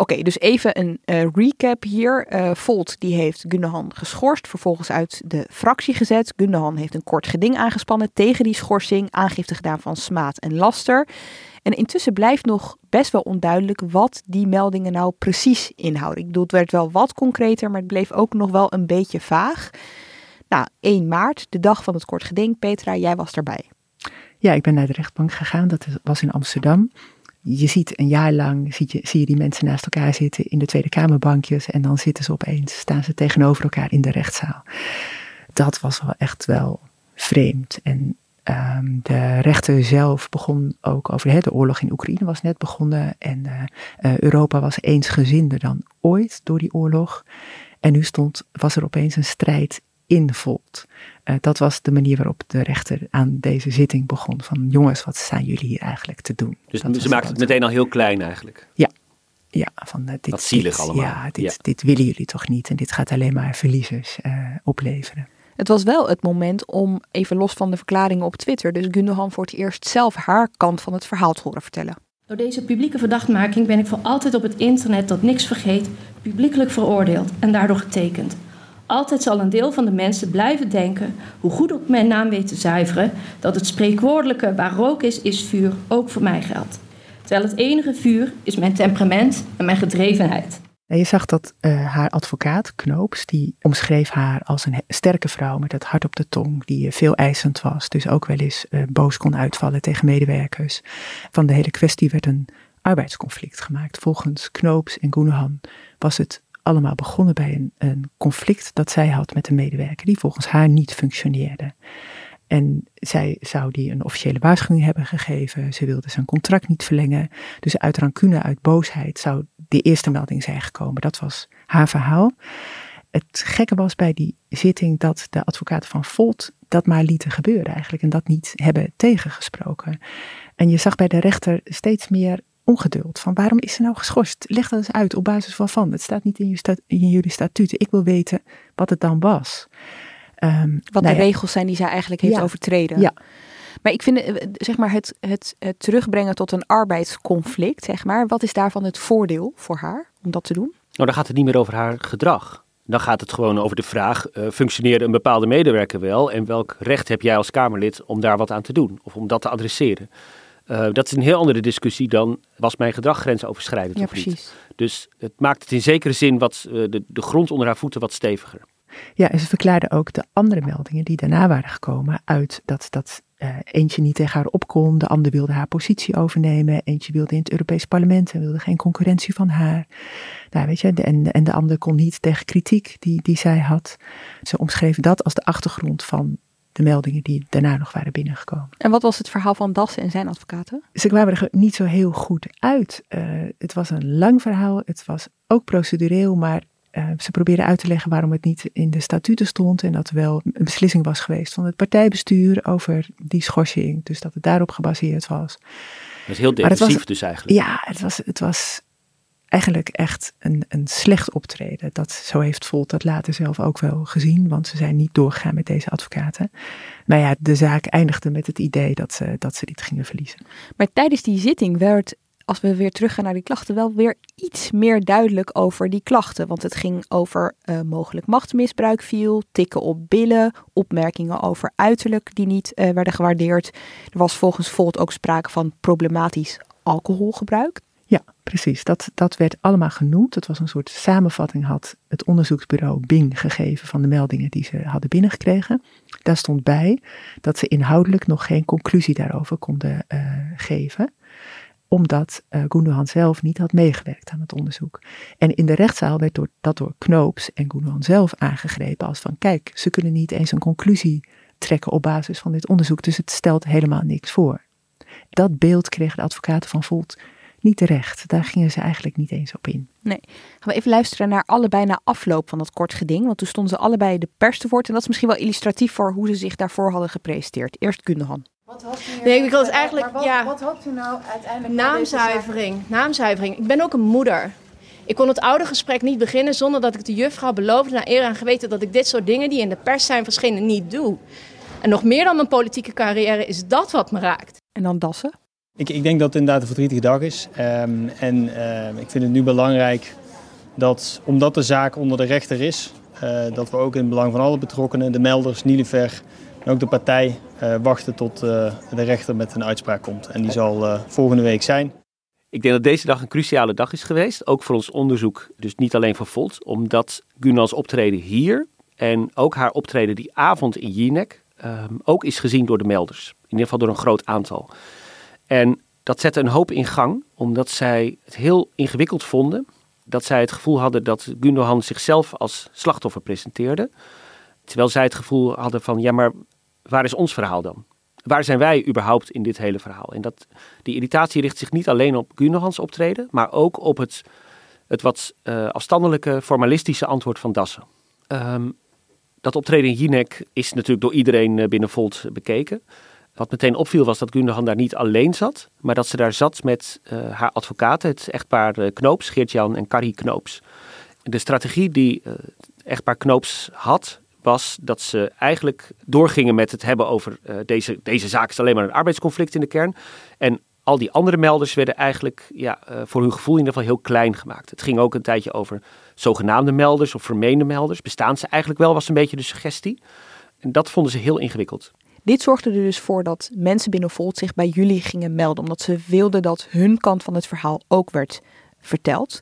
Oké, dus even een uh, recap hier. Uh, Volt die heeft Gundogan geschorst, vervolgens uit de fractie gezet. Gundogan heeft een kort geding aangespannen tegen die schorsing, aangifte gedaan van smaad en laster. En intussen blijft nog best wel onduidelijk wat die meldingen nou precies inhouden. Ik bedoel, het werd wel wat concreter, maar het bleef ook nog wel een beetje vaag. Nou, 1 maart, de dag van het kort geding. Petra, jij was daarbij. Ja, ik ben naar de rechtbank gegaan. Dat was in Amsterdam. Je ziet een jaar lang, zie je, die mensen naast elkaar zitten in de Tweede Kamerbankjes. En dan zitten ze opeens, staan ze tegenover elkaar in de rechtszaal. Dat was wel echt wel vreemd. En um, de rechter zelf begon ook over de oorlog in Oekraïne was net begonnen. En uh, Europa was eensgezinder dan ooit door die oorlog. En nu stond, was er opeens een strijd in Volt. Uh, dat was de manier waarop de rechter aan deze zitting begon. Van jongens, wat staan jullie hier eigenlijk te doen? Dus ze maakt het meteen al heel klein eigenlijk. Ja, ja, van uh, dit, Wat zielig dit, allemaal. Ja dit, ja. dit willen jullie toch niet en dit gaat alleen maar verliezers uh, opleveren. Het was wel het moment om, even los van de verklaringen op Twitter, dus Gundogan voor het eerst zelf haar kant van het verhaal te horen vertellen. Door deze publieke verdachtmaking ben ik voor altijd op het internet tot niks vergeet, publiekelijk veroordeeld en daardoor getekend. Altijd zal een deel van de mensen blijven denken, hoe goed ook mijn naam weet te zuiveren, dat het spreekwoordelijke waar rook is, is vuur ook voor mij geldt. Terwijl het enige vuur is mijn temperament en mijn gedrevenheid. Je zag dat uh, haar advocaat, Knoops, die omschreef haar als een sterke vrouw met het hart op de tong, die uh, veel eisend was, dus ook wel eens uh, boos kon uitvallen tegen medewerkers. Van de hele kwestie werd een arbeidsconflict gemaakt. Volgens Knoops en Goenehan was het allemaal begonnen bij een, een conflict dat zij had met een medewerker die volgens haar niet functioneerde. En zij zou die een officiële waarschuwing hebben gegeven. Ze wilde zijn contract niet verlengen. Dus uit rancune, uit boosheid zou de eerste melding zijn gekomen. Dat was haar verhaal. Het gekke was bij die zitting dat de advocaten van Volt dat maar lieten gebeuren eigenlijk. En dat niet hebben tegengesproken. En je zag bij de rechter steeds meer ongeduld. Van waarom is ze nou geschorst? Leg dat eens uit op basis waarvan. Het staat niet in, je in jullie statuten. Ik wil weten wat het dan was. Um, wat nou de ja. regels zijn die zij eigenlijk heeft ja. overtreden. Ja. Maar ik vind zeg maar, het, het, het terugbrengen tot een arbeidsconflict, zeg maar, wat is daarvan het voordeel voor haar om dat te doen? Nou, dan gaat het niet meer over haar gedrag. Dan gaat het gewoon over de vraag: uh, functioneert een bepaalde medewerker wel? En welk recht heb jij als Kamerlid om daar wat aan te doen of om dat te adresseren? Uh, dat is een heel andere discussie dan was mijn gedrag grensoverschrijdend ja, of precies. niet. Dus het maakt het in zekere zin wat, uh, de, de grond onder haar voeten wat steviger. Ja, en ze verklaarde ook de andere meldingen die daarna waren gekomen uit dat, dat uh, eentje niet tegen haar op kon, de ander wilde haar positie overnemen, eentje wilde in het Europees Parlement en wilde geen concurrentie van haar. Nou, weet je, en, en de ander kon niet tegen kritiek die, die zij had. Ze omschreef dat als de achtergrond van de meldingen die daarna nog waren binnengekomen. En wat was het verhaal van Dassen en zijn advocaten? Ze kwamen er niet zo heel goed uit. Uh, het was een lang verhaal, het was ook procedureel, maar uh, ze probeerden uit te leggen waarom het niet in de statuten stond en dat er wel een beslissing was geweest van het partijbestuur over die schorsing, dus dat het daarop gebaseerd was. Dat is heel defensief was, dus eigenlijk. Ja, het was, het was eigenlijk echt een, een slecht optreden. Dat, zo heeft Volt dat later zelf ook wel gezien, want ze zijn niet doorgegaan met deze advocaten. Maar ja, de zaak eindigde met het idee dat ze, dat ze dit gingen verliezen. Maar tijdens die zitting werd als we weer teruggaan naar die klachten, wel weer iets meer duidelijk over die klachten. Want het ging over uh, mogelijk machtsmisbruik viel, tikken op billen, opmerkingen over uiterlijk die niet uh, werden gewaardeerd. Er was volgens Volt ook sprake van problematisch alcoholgebruik. Ja, precies. Dat, dat werd allemaal genoemd. Het was een soort samenvatting, had het onderzoeksbureau Bing gegeven van de meldingen die ze hadden binnengekregen. Daar stond bij dat ze inhoudelijk nog geen conclusie daarover konden uh, geven omdat uh, zelf niet had meegewerkt aan het onderzoek. En in de rechtszaal werd door, dat door Knoops en Gundogan zelf aangegrepen als van kijk, ze kunnen niet eens een conclusie trekken op basis van dit onderzoek, dus het stelt helemaal niks voor. Dat beeld kregen de advocaten van Volt niet terecht. Daar gingen ze eigenlijk niet eens op in. Nee. Gaan we even luisteren naar allebei na afloop van dat kort geding. Want toen stonden ze allebei de pers te woord. En dat is misschien wel illustratief voor hoe ze zich daarvoor hadden gepresenteerd. Eerst Gundogan. Wat had u nee, ik wil het eigenlijk. wat, ja, wat had u nou uiteindelijk? Naamzuivering. Naamzuivering. Ik ben ook een moeder. Ik kon het oude gesprek niet beginnen zonder dat ik de juffrouw beloofde naar eer en geweten dat ik dit soort dingen die in de pers zijn verschenen niet doe. En nog meer dan mijn politieke carrière is dat wat me raakt. En dan Dassen? Ik, ik denk dat het inderdaad een verdrietige dag is. Ehm, en ehm, ik vind het nu belangrijk dat, omdat de zaak onder de rechter is, uh, dat we ook in het belang van alle betrokkenen, de melders, Niliver en ook de partij, uh, wachten tot uh, de rechter met een uitspraak komt. En die zal volgende week zijn. Ik denk dat deze dag een cruciale dag is geweest, ook voor ons onderzoek, dus niet alleen voor Volt, omdat Gunals optreden hier en ook haar optreden die avond in Jinek um, ook is gezien door de melders. In ieder geval door een groot aantal. En dat zette een hoop in gang, omdat zij het heel ingewikkeld vonden. Dat zij het gevoel hadden dat Gundogan zichzelf als slachtoffer presenteerde. Terwijl zij het gevoel hadden van, ja maar waar is ons verhaal dan? Waar zijn wij überhaupt in dit hele verhaal? En dat, die irritatie richt zich niet alleen op Gundogans optreden, maar ook op het, het wat uh, afstandelijke, formalistische antwoord van Dassen. Um, dat optreden in Jinek is natuurlijk door iedereen eh, binnen Volt bekeken. Wat meteen opviel was dat Gundogan daar niet alleen zat, maar dat ze daar zat met uh, haar advocaten, het echtpaar uh, Knoops, Geert-Jan en Carrie Knoops. De strategie die het echtpaar Knoops had, was dat ze eigenlijk doorgingen met het hebben over deze, deze zaak is alleen maar een arbeidsconflict in de kern. En al die andere melders werden eigenlijk ja, voor hun gevoel in ieder geval heel klein gemaakt. Het ging ook een tijdje over zogenaamde melders of vermeende melders. Bestaan ze eigenlijk wel, was een beetje de suggestie. En dat vonden ze heel ingewikkeld. Dit zorgde er dus voor dat mensen binnen Volt zich bij jullie gingen melden, omdat ze wilden dat hun kant van het verhaal ook werd verteld.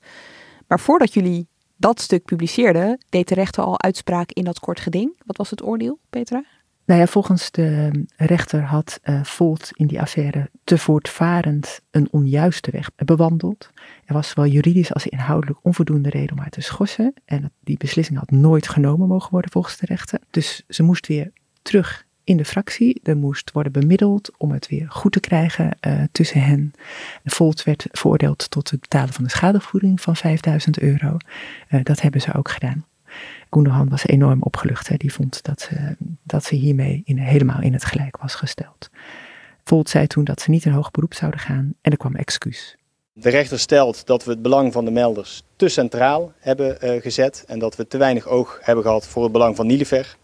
Maar voordat jullie dat stuk publiceerden, deed de rechter al uitspraak in dat kort geding. Wat was het oordeel, Petra? Nou ja, volgens de rechter had uh, Volt in die affaire te voortvarend een onjuiste weg bewandeld. Er was zowel juridisch als inhoudelijk onvoldoende reden om haar te schorsen. En die beslissing had nooit genomen mogen worden volgens de rechter. Dus ze moest weer terug in de fractie. Er moest worden bemiddeld om het weer goed te krijgen uh, tussen hen. Volt werd veroordeeld tot het betalen van de schadevergoeding van 5000 euro. Uh, dat hebben ze ook gedaan. Gundogan was enorm opgelucht. Die vond dat ze, dat ze hiermee in, helemaal in het gelijk was gesteld. Volt zei toen dat ze niet in hoger beroep zouden gaan en er kwam excuus. De rechter stelt dat we het belang van de melders te centraal hebben uh, gezet en dat we te weinig oog hebben gehad voor het belang van Nilever.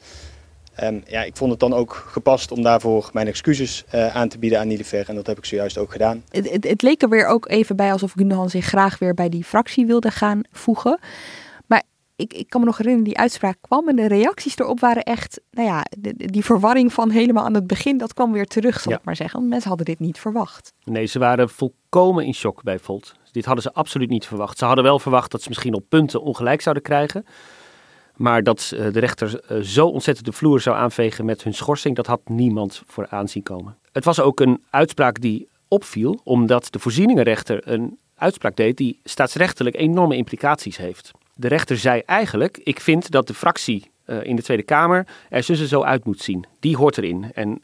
Um, ja, ik vond het dan ook gepast om daarvoor mijn excuses uh, aan te bieden aan Nilever en dat heb ik zojuist ook gedaan. Het, het, het leek er weer ook even bij alsof Gundogan zich graag weer bij die fractie wilde gaan voegen. Maar ik, ik kan me nog herinneren, die uitspraak kwam en de reacties erop waren echt, nou ja, de, die verwarring van helemaal aan het begin, dat kwam weer terug, zal ja. ik maar zeggen. Want mensen hadden dit niet verwacht. Nee, ze waren volkomen in shock bij Volt. Dit hadden ze absoluut niet verwacht. Ze hadden wel verwacht dat ze misschien op punten ongelijk zouden krijgen. Maar dat uh, de rechter uh, zo ontzettend de vloer zou aanvegen met hun schorsing, dat had niemand voor aanzien komen. Het was ook een uitspraak die opviel, omdat de voorzieningenrechter een uitspraak deed die staatsrechtelijk enorme implicaties heeft. De rechter zei eigenlijk: Ik vind dat de fractie uh, in de Tweede Kamer er zo, zo uit moet zien. Die hoort erin. En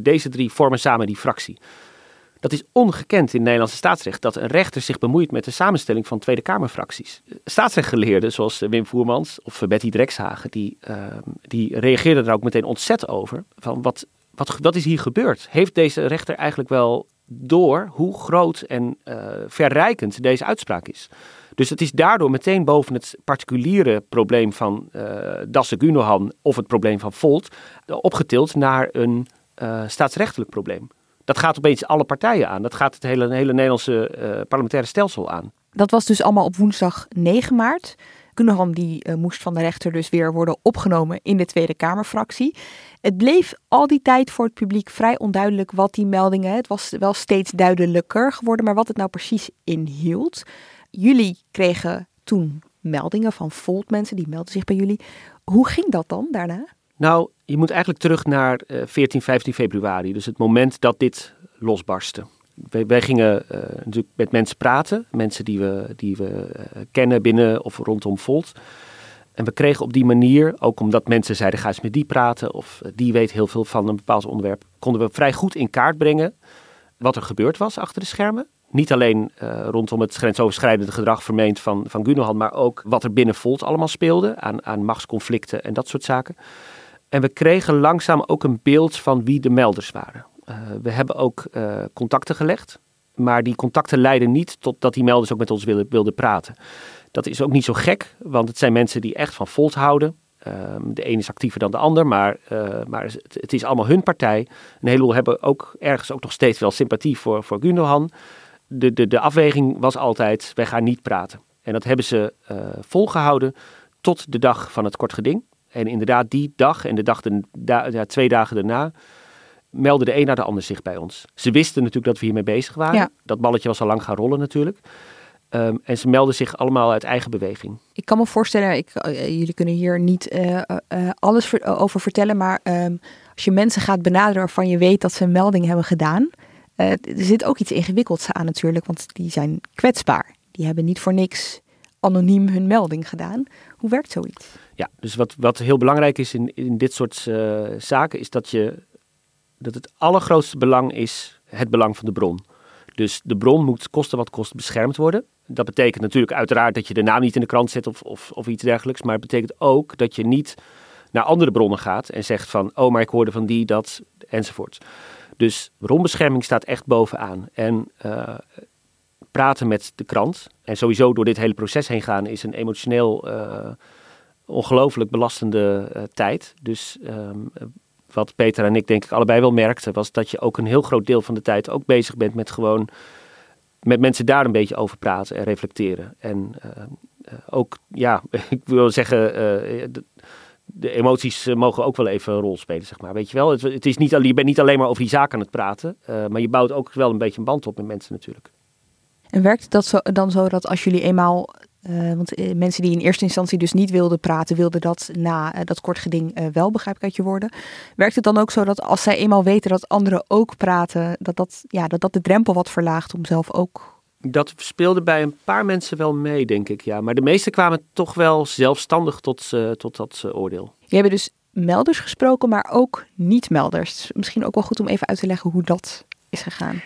deze drie vormen samen die fractie. Dat is ongekend in Nederlandse staatsrecht dat een rechter zich bemoeit met de samenstelling van Tweede Kamerfracties. Staatsrechtgeleerden zoals Wim Voermans of Betty Drekshagen, die, uh, die reageerden er ook meteen ontzettend over. Van wat, wat, wat is hier gebeurd? Heeft deze rechter eigenlijk wel door hoe groot en uh, verrijkend deze uitspraak is? Dus het is daardoor meteen boven het particuliere probleem van uh, Dasse Gunohan of het probleem van Volt opgetild naar een staatsrechtelijk probleem dat gaat opeens alle partijen aan. Dat gaat het hele, hele Nederlandse uh, parlementaire stelsel aan. Dat was dus allemaal op woensdag 9 maart. Gundogan die uh, moest van de rechter dus weer worden opgenomen in de Tweede Kamerfractie. Het bleef al die tijd voor het publiek vrij onduidelijk wat die meldingen, het was wel steeds duidelijker geworden, maar wat het nou precies inhield. Jullie kregen toen meldingen van Volt mensen, die melden zich bij jullie. Hoe ging dat dan daarna? Nou, je moet eigenlijk terug naar uh, 14, 15 februari. Dus het moment dat dit losbarstte. Wij, gingen uh, natuurlijk met mensen praten. Mensen die we, die we uh, kennen binnen of rondom Volt. En we kregen op die manier, ook omdat mensen zeiden ga eens met die praten. Of die weet heel veel van een bepaald onderwerp. Konden we vrij goed in kaart brengen wat er gebeurd was achter de schermen. Niet alleen rondom het grensoverschrijdende gedrag vermeend van, van Gunohan. Maar ook wat er binnen Volt allemaal speelde. Aan, aan machtsconflicten en dat soort zaken. En we kregen langzaam ook een beeld van wie de melders waren. Uh, we hebben ook uh, contacten gelegd, maar die contacten leidden niet tot dat die melders ook met ons wilden, wilden praten. Dat is ook niet zo gek, want het zijn mensen die echt van Volt houden. Ehm, de een is actiever dan de ander, maar, maar het, het, is allemaal hun partij. Een heleboel hebben ook ergens ook nog steeds wel sympathie voor, voor Gundogan. De, de, de afweging was altijd, wij gaan niet praten. En dat hebben ze volgehouden tot de dag van het kort geding. En inderdaad, die dag en de dag de, ja, twee dagen daarna meldde de een naar de ander zich bij ons. Ze wisten natuurlijk dat we hiermee bezig waren. Dat balletje was al lang gaan rollen natuurlijk. Ehm, en ze melden zich allemaal uit eigen beweging. Ik kan me voorstellen, ik, uh, jullie kunnen hier niet uh, uh, alles over vertellen, maar um, als je mensen gaat benaderen waarvan je weet dat ze een melding hebben gedaan, er zit ook iets ingewikkelds aan natuurlijk, want die zijn kwetsbaar. Die hebben niet voor niks anoniem hun melding gedaan. Hoe werkt zoiets? Ja, dus wat, wat heel belangrijk is in, in dit soort zaken, is dat je dat het allergrootste belang is het belang van de bron. Dus de bron moet kosten wat kost beschermd worden. Dat betekent natuurlijk uiteraard dat je de naam niet in de krant zet of, of, of iets dergelijks. Maar het betekent ook dat je niet naar andere bronnen gaat en zegt van, oh maar ik hoorde van die, dat, enzovoort. Dus bronbescherming staat echt bovenaan. En uh, praten met de krant en sowieso door dit hele proces heen gaan is een emotioneel uh, ongelooflijk belastende uh, tijd. Dus um, wat Peter en ik denk ik allebei wel merkten, was dat je ook een heel groot deel van de tijd ook bezig bent met gewoon met mensen daar een beetje over praten en reflecteren. En uh, ook, ja, (laughs) ik wil zeggen, de, de, emoties mogen ook wel even een rol spelen, zeg maar. Weet je wel, het, het is niet, je bent niet alleen maar over die zaken aan het praten, maar je bouwt ook wel een beetje een band op met mensen natuurlijk. En werkt dat zo, dan zo dat als jullie eenmaal uh, want uh, mensen die in eerste instantie dus niet wilden praten, wilden dat na uh, dat kort geding wel, begrijp ik uit je woorden. Werkt het dan ook zo dat als zij eenmaal weten dat anderen ook praten, dat dat, ja, dat, dat de drempel wat verlaagt om zelf ook... Dat speelde bij een paar mensen wel mee, denk ik, ja. Maar de meesten kwamen toch wel zelfstandig tot, tot dat oordeel. Je hebt dus melders gesproken, maar ook niet-melders. Misschien ook wel goed om even uit te leggen hoe dat is gegaan.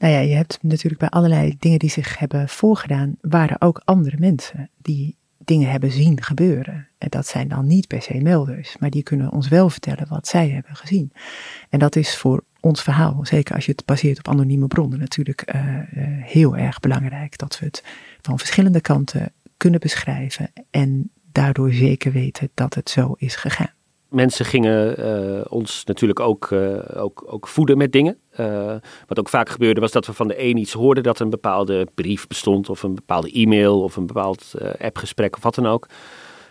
Nou ja, je hebt natuurlijk bij allerlei dingen die zich hebben voorgedaan, waren ook andere mensen die dingen hebben zien gebeuren. En dat zijn dan niet per se melders, maar die kunnen ons wel vertellen wat zij hebben gezien. En dat is voor ons verhaal, zeker als je het baseert op anonieme bronnen, natuurlijk uh, uh, heel erg belangrijk. Dat we het van verschillende kanten kunnen beschrijven en daardoor zeker weten dat het zo is gegaan mensen gingen uh, ons natuurlijk ook, uh, ook, ook voeden met dingen. Uh, wat ook vaak gebeurde was dat we van de een iets hoorden dat een bepaalde brief bestond of een bepaalde e-mail of een bepaald appgesprek of wat dan ook.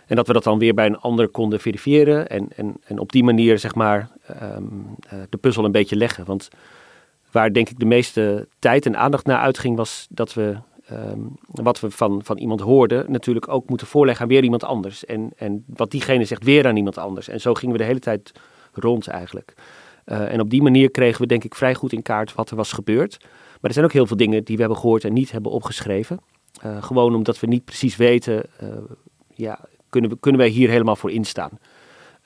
En dat we dat dan weer bij een ander konden verifiëren en, en, en op die manier zeg maar um, de puzzel een beetje leggen. Want waar denk ik de meeste tijd en aandacht naar uitging was dat we um, wat we van, van iemand hoorden, natuurlijk ook moeten voorleggen aan weer iemand anders. En, en wat diegene zegt weer aan iemand anders. En zo gingen we de hele tijd rond eigenlijk. Uh, en op die manier kregen we denk ik vrij goed in kaart wat er was gebeurd. Maar er zijn ook heel veel dingen die we hebben gehoord en niet hebben opgeschreven. Uh, gewoon omdat we niet precies weten, uh, ja, kunnen, we, kunnen wij hier helemaal voor instaan.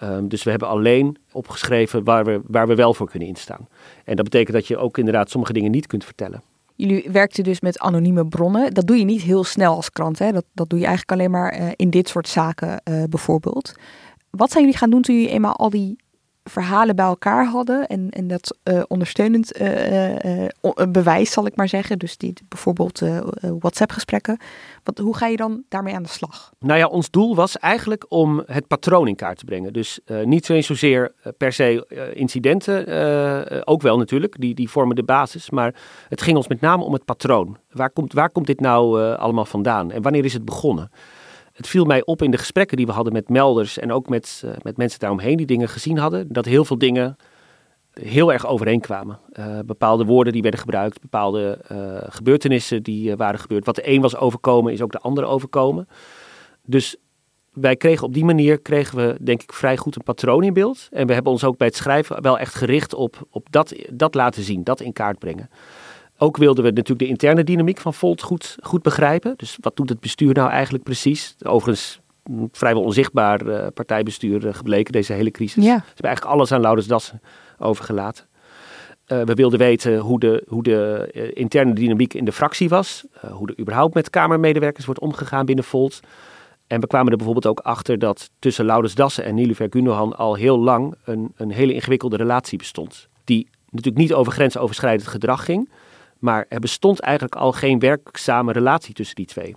Um, dus we hebben alleen opgeschreven waar we, waar we wel voor kunnen instaan. En dat betekent dat je ook inderdaad sommige dingen niet kunt vertellen. Jullie werkten dus met anonieme bronnen. Dat doe je niet heel snel als krant. Hè? Dat, dat doe je eigenlijk alleen maar uh, in dit soort zaken uh, bijvoorbeeld. Wat zijn jullie gaan doen toen jullie eenmaal al die verhalen bij elkaar hadden en, en dat uh, ondersteunend uh, uh, bewijs, zal ik maar zeggen. Dus die, bijvoorbeeld WhatsApp-gesprekken. Hoe ga je dan daarmee aan de slag? Nou ja, ons doel was eigenlijk om het patroon in kaart te brengen. Dus niet zozeer per se incidenten, ook wel natuurlijk, die, die vormen de basis. Maar het ging ons met name om het patroon. Waar komt, waar komt dit nou allemaal vandaan en wanneer is het begonnen? Het viel mij op in de gesprekken die we hadden met melders en ook met, uh, met mensen daaromheen die dingen gezien hadden, dat heel veel dingen heel erg overeenkwamen. Uh, bepaalde woorden die werden gebruikt, bepaalde uh, gebeurtenissen die waren gebeurd. Wat de een was overkomen, is ook de andere overkomen. Dus wij kregen op die manier, kregen we denk ik vrij goed een patroon in beeld. En we hebben ons ook bij het schrijven wel echt gericht op, op dat, dat laten zien, dat in kaart brengen. Ook wilden we natuurlijk de interne dynamiek van Volt goed, goed begrijpen. Dus wat doet het bestuur nou eigenlijk precies? Overigens vrijwel onzichtbaar uh, partijbestuur uh, gebleken, deze hele crisis. Ja. Ze hebben eigenlijk alles aan Laurens Dassen overgelaten. Uh, we wilden weten hoe de, hoe de interne dynamiek in de fractie was. hoe er überhaupt met Kamermedewerkers wordt omgegaan binnen Volt. En we kwamen er bijvoorbeeld ook achter dat tussen Laurens Dassen en Nilufer Gundogan al heel lang een, een hele ingewikkelde relatie bestond. Die natuurlijk niet over grensoverschrijdend gedrag ging, maar er bestond eigenlijk al geen werkzame relatie tussen die twee.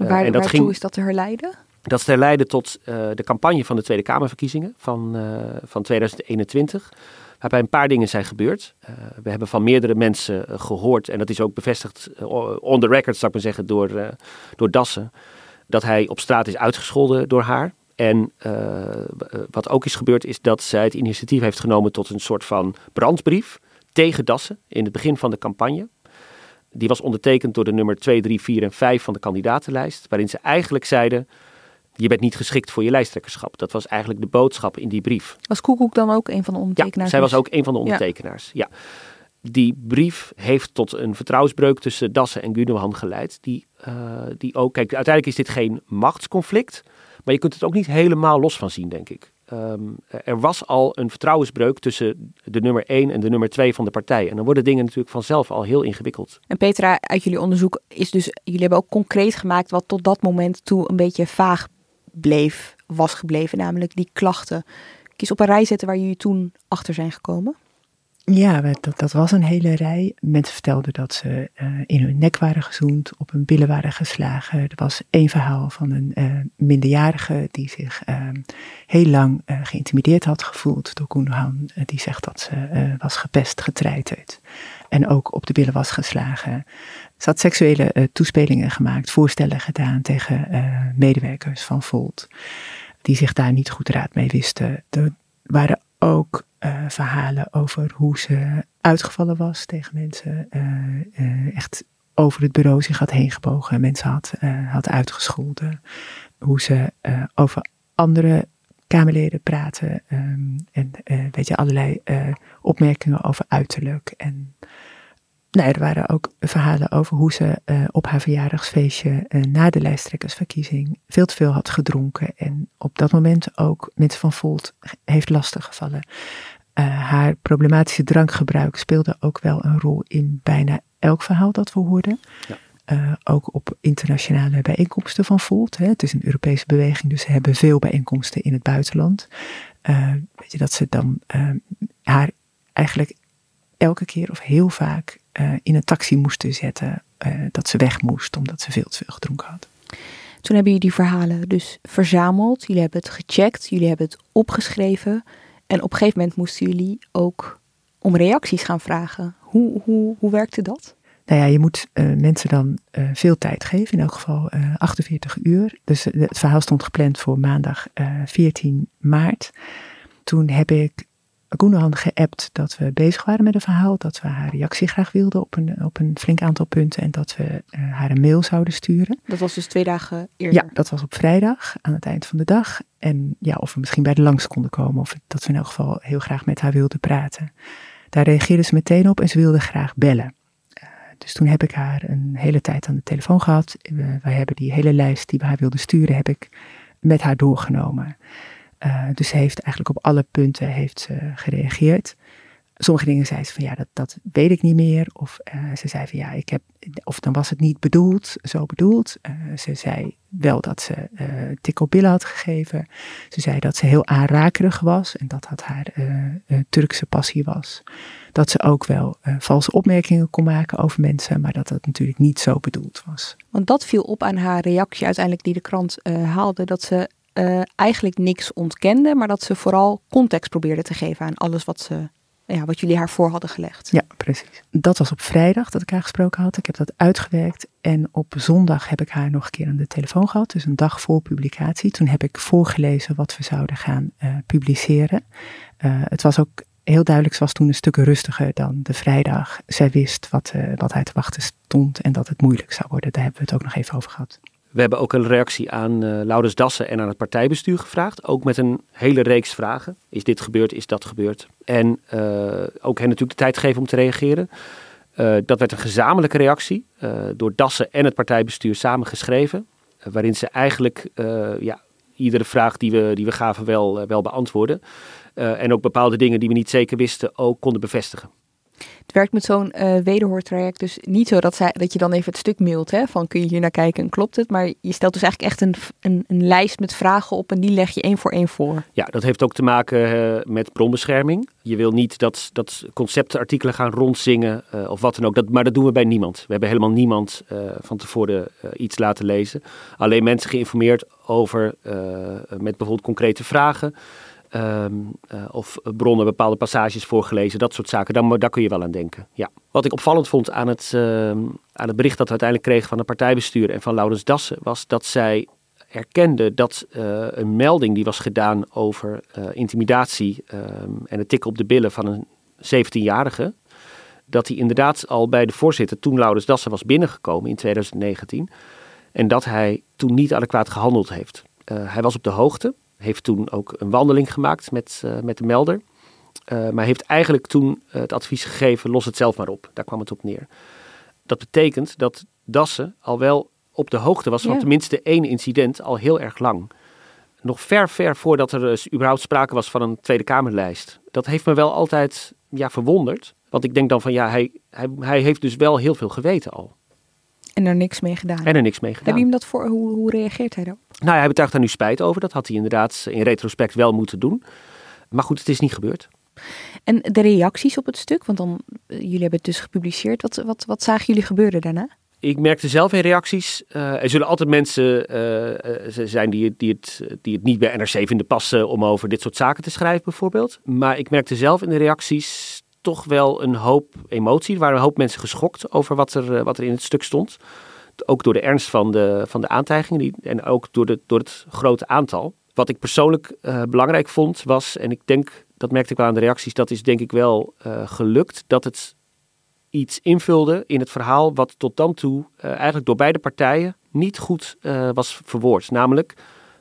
Uh, Waar, en dat ging... is dat te herleiden? Dat leidde tot de campagne van de Tweede Kamerverkiezingen van, van 2021 waarbij een paar dingen zijn gebeurd. Uh, we hebben van meerdere mensen uh, gehoord, en dat is ook bevestigd uh, on the record, zou ik maar zeggen, door, door Dassen, dat hij op straat is uitgescholden door haar. En wat ook is gebeurd, is dat zij het initiatief heeft genomen tot een soort van brandbrief tegen Dassen in het begin van de campagne. Die was ondertekend door de nummer 2, 3, 4 en 5 van de kandidatenlijst, waarin ze eigenlijk zeiden je bent niet geschikt voor je lijsttrekkerschap. Dat was eigenlijk de boodschap in die brief. Was Koekoek dan ook een van de ondertekenaars? Ja, zij was ook een van de ondertekenaars. Ja. Die brief heeft tot een vertrouwensbreuk tussen Dassen en Gundogan geleid. Die, uh, die ook, kijk, uiteindelijk is dit geen machtsconflict. Maar je kunt het ook niet helemaal los van zien, denk ik. Um, er was al een vertrouwensbreuk tussen de nummer 1 en de nummer 2 van de partij. En dan worden dingen natuurlijk vanzelf al heel ingewikkeld. En Petra, uit jullie onderzoek is dus, jullie hebben ook concreet gemaakt wat tot dat moment toe een beetje vaag bleef, was gebleven, namelijk die klachten. Kies op een rij zetten waar jullie toen achter zijn gekomen. Ja, dat, dat was een hele rij. Mensen vertelden dat ze uh, in hun nek waren gezoend, op hun billen waren geslagen. Er was één verhaal van een uh, minderjarige die zich uh, heel lang geïntimideerd had gevoeld door Koenhan. die zegt dat ze was gepest, getreiterd en ook op de billen was geslagen. Ze had seksuele toespelingen gemaakt, voorstellen gedaan tegen medewerkers van Volt, die zich daar niet goed raad mee wisten. Er waren ook uh, verhalen over hoe ze uitgevallen was tegen mensen, echt over het bureau zich had heen gebogen, mensen had, had uitgescholden. Hoe ze over andere Kamerleden praten um, en weet je, allerlei opmerkingen over uiterlijk en nou, er waren ook verhalen over hoe ze uh, op haar verjaardagsfeestje uh, na de lijsttrekkersverkiezing veel te veel had gedronken. En op dat moment ook mensen van Volt heeft lastiggevallen. Uh, haar problematische drankgebruik speelde ook wel een rol in bijna elk verhaal dat we hoorden. Ja. ook op internationale bijeenkomsten van Volt. Hè. Het is een Europese beweging, dus ze hebben veel bijeenkomsten in het buitenland. weet je, dat ze dan haar eigenlijk elke keer of heel vaak uh, in een taxi moesten zetten. Uh, dat ze weg moest omdat ze veel te veel gedronken had. Toen hebben jullie die verhalen dus verzameld. Jullie hebben het gecheckt. Jullie hebben het opgeschreven. En op een gegeven moment moesten jullie ook om reacties gaan vragen. Hoe, hoe, hoe werkte dat? Nou ja, je moet uh, mensen dan uh, veel tijd geven, in elk geval uh, 48 uur. Dus het verhaal stond gepland voor maandag 14 maart. Toen heb ik Koenhan geappt dat we bezig waren met een verhaal, dat we haar reactie graag wilden op een, op een flink aantal punten en dat we uh, haar een mail zouden sturen. Dat was dus twee dagen eerder? Ja, dat was op vrijdag aan het eind van de dag. En ja, of we misschien bij de langs konden komen of dat we in elk geval heel graag met haar wilden praten. Daar reageerde ze meteen op en ze wilde graag bellen. Uh, dus toen heb ik haar een hele tijd aan de telefoon gehad. We, wij hebben die hele lijst die we haar wilden sturen, heb ik met haar doorgenomen. Uh, dus ze heeft eigenlijk op alle punten heeft ze gereageerd. Sommige dingen zei ze van ja, dat, dat weet ik niet meer. Of uh, ze zei van ja, ik heb, of dan was het niet bedoeld, zo bedoeld. Uh, ze zei wel dat ze uh, tik op billen had gegeven. Ze zei dat ze heel aanrakerig was en dat dat haar Turkse passie was. Dat ze ook wel valse opmerkingen kon maken over mensen, maar dat dat natuurlijk niet zo bedoeld was. Want dat viel op aan haar reactie uiteindelijk die de krant haalde, dat ze uh, eigenlijk niks ontkende, maar dat ze vooral context probeerde te geven aan alles wat, ze, ja, wat jullie haar voor hadden gelegd. Ja, precies. Dat was op vrijdag dat ik haar gesproken had. Ik heb dat uitgewerkt en op zondag heb ik haar nog een keer aan de telefoon gehad, dus een dag voor publicatie. Toen heb ik voorgelezen wat we zouden gaan uh, publiceren. Uh, het was ook heel duidelijk, ze was toen een stuk rustiger dan de vrijdag. Zij wist wat, wat haar te wachten stond en dat het moeilijk zou worden. Daar hebben we het ook nog even over gehad. We hebben ook een reactie aan uh, Laurens Dassen en aan het partijbestuur gevraagd. Ook met een hele reeks vragen. Is dit gebeurd? Is dat gebeurd? En uh, ook hen natuurlijk de tijd geven om te reageren. Uh, dat werd een gezamenlijke reactie door Dassen en het partijbestuur samengeschreven. waarin ze eigenlijk ja, iedere vraag die we, die we gaven wel, wel beantwoorden. en ook bepaalde dingen die we niet zeker wisten ook konden bevestigen. Het werkt met zo'n uh, wederhoortraject dus niet zo dat, zij, dat je dan even het stuk mailt hè, van kun je hier naar kijken en klopt het. Maar je stelt dus eigenlijk echt een, een, een lijst met vragen op en die leg je één voor één voor. Ja, dat heeft ook te maken uh, met bronbescherming. Je wil niet dat, dat conceptartikelen gaan rondzingen uh, of wat dan ook. Dat, maar dat doen we bij niemand. We hebben helemaal niemand van tevoren iets laten lezen. Alleen mensen geïnformeerd over met bijvoorbeeld concrete vragen. Um, uh, of bronnen bepaalde passages voorgelezen, dat soort zaken. Daar kun je wel aan denken. Ja. Wat ik opvallend vond aan het, uh, aan het bericht dat we uiteindelijk kregen van het partijbestuur en van Laurens Dassen, was dat zij erkende dat uh, een melding die was gedaan over intimidatie um, en het tikken op de billen van een 17-jarige, dat hij inderdaad al bij de voorzitter, toen Laurens Dassen was binnengekomen in 2019, en dat hij toen niet adequaat gehandeld heeft. hij was op de hoogte, heeft toen ook een wandeling gemaakt met, uh, met de melder. Uh, maar heeft eigenlijk toen het advies gegeven, los het zelf maar op. Daar kwam het op neer. Dat betekent dat Dassen al wel op de hoogte was van ja. tenminste één incident al heel erg lang. Nog ver, ver voordat er dus überhaupt sprake was van een Tweede Kamerlijst. Dat heeft me wel altijd ja, verwonderd. Want ik denk dan van ja, hij, hij, hij heeft dus wel heel veel geweten al. En er niks mee gedaan. En er niks mee gedaan. Heb je hem dat voor, hoe, hoe reageert hij daarop? Nou ja, hij betuigt daar nu spijt over. Dat had hij inderdaad in retrospect wel moeten doen. Maar goed, het is niet gebeurd. En de reacties op het stuk, want dan, eh, jullie hebben het dus gepubliceerd. Wat, wat, wat zagen jullie gebeuren daarna? Ik merkte zelf in reacties. Uh, er zullen altijd mensen uh, zijn die, die, het, die het niet bij NRC vinden passen om over dit soort zaken te schrijven, bijvoorbeeld. Maar ik merkte zelf in de reacties toch wel een hoop emotie. Er waren een hoop mensen geschokt over wat er, wat er in het stuk stond. Ook door de ernst van de, van de aantijgingen die, en ook door, de, door het grote aantal. Wat ik persoonlijk uh, belangrijk vond was, en ik denk, dat merkte ik wel aan de reacties, dat is denk ik wel uh, gelukt, dat het iets invulde in het verhaal wat tot dan toe eigenlijk door beide partijen niet goed was verwoord. Namelijk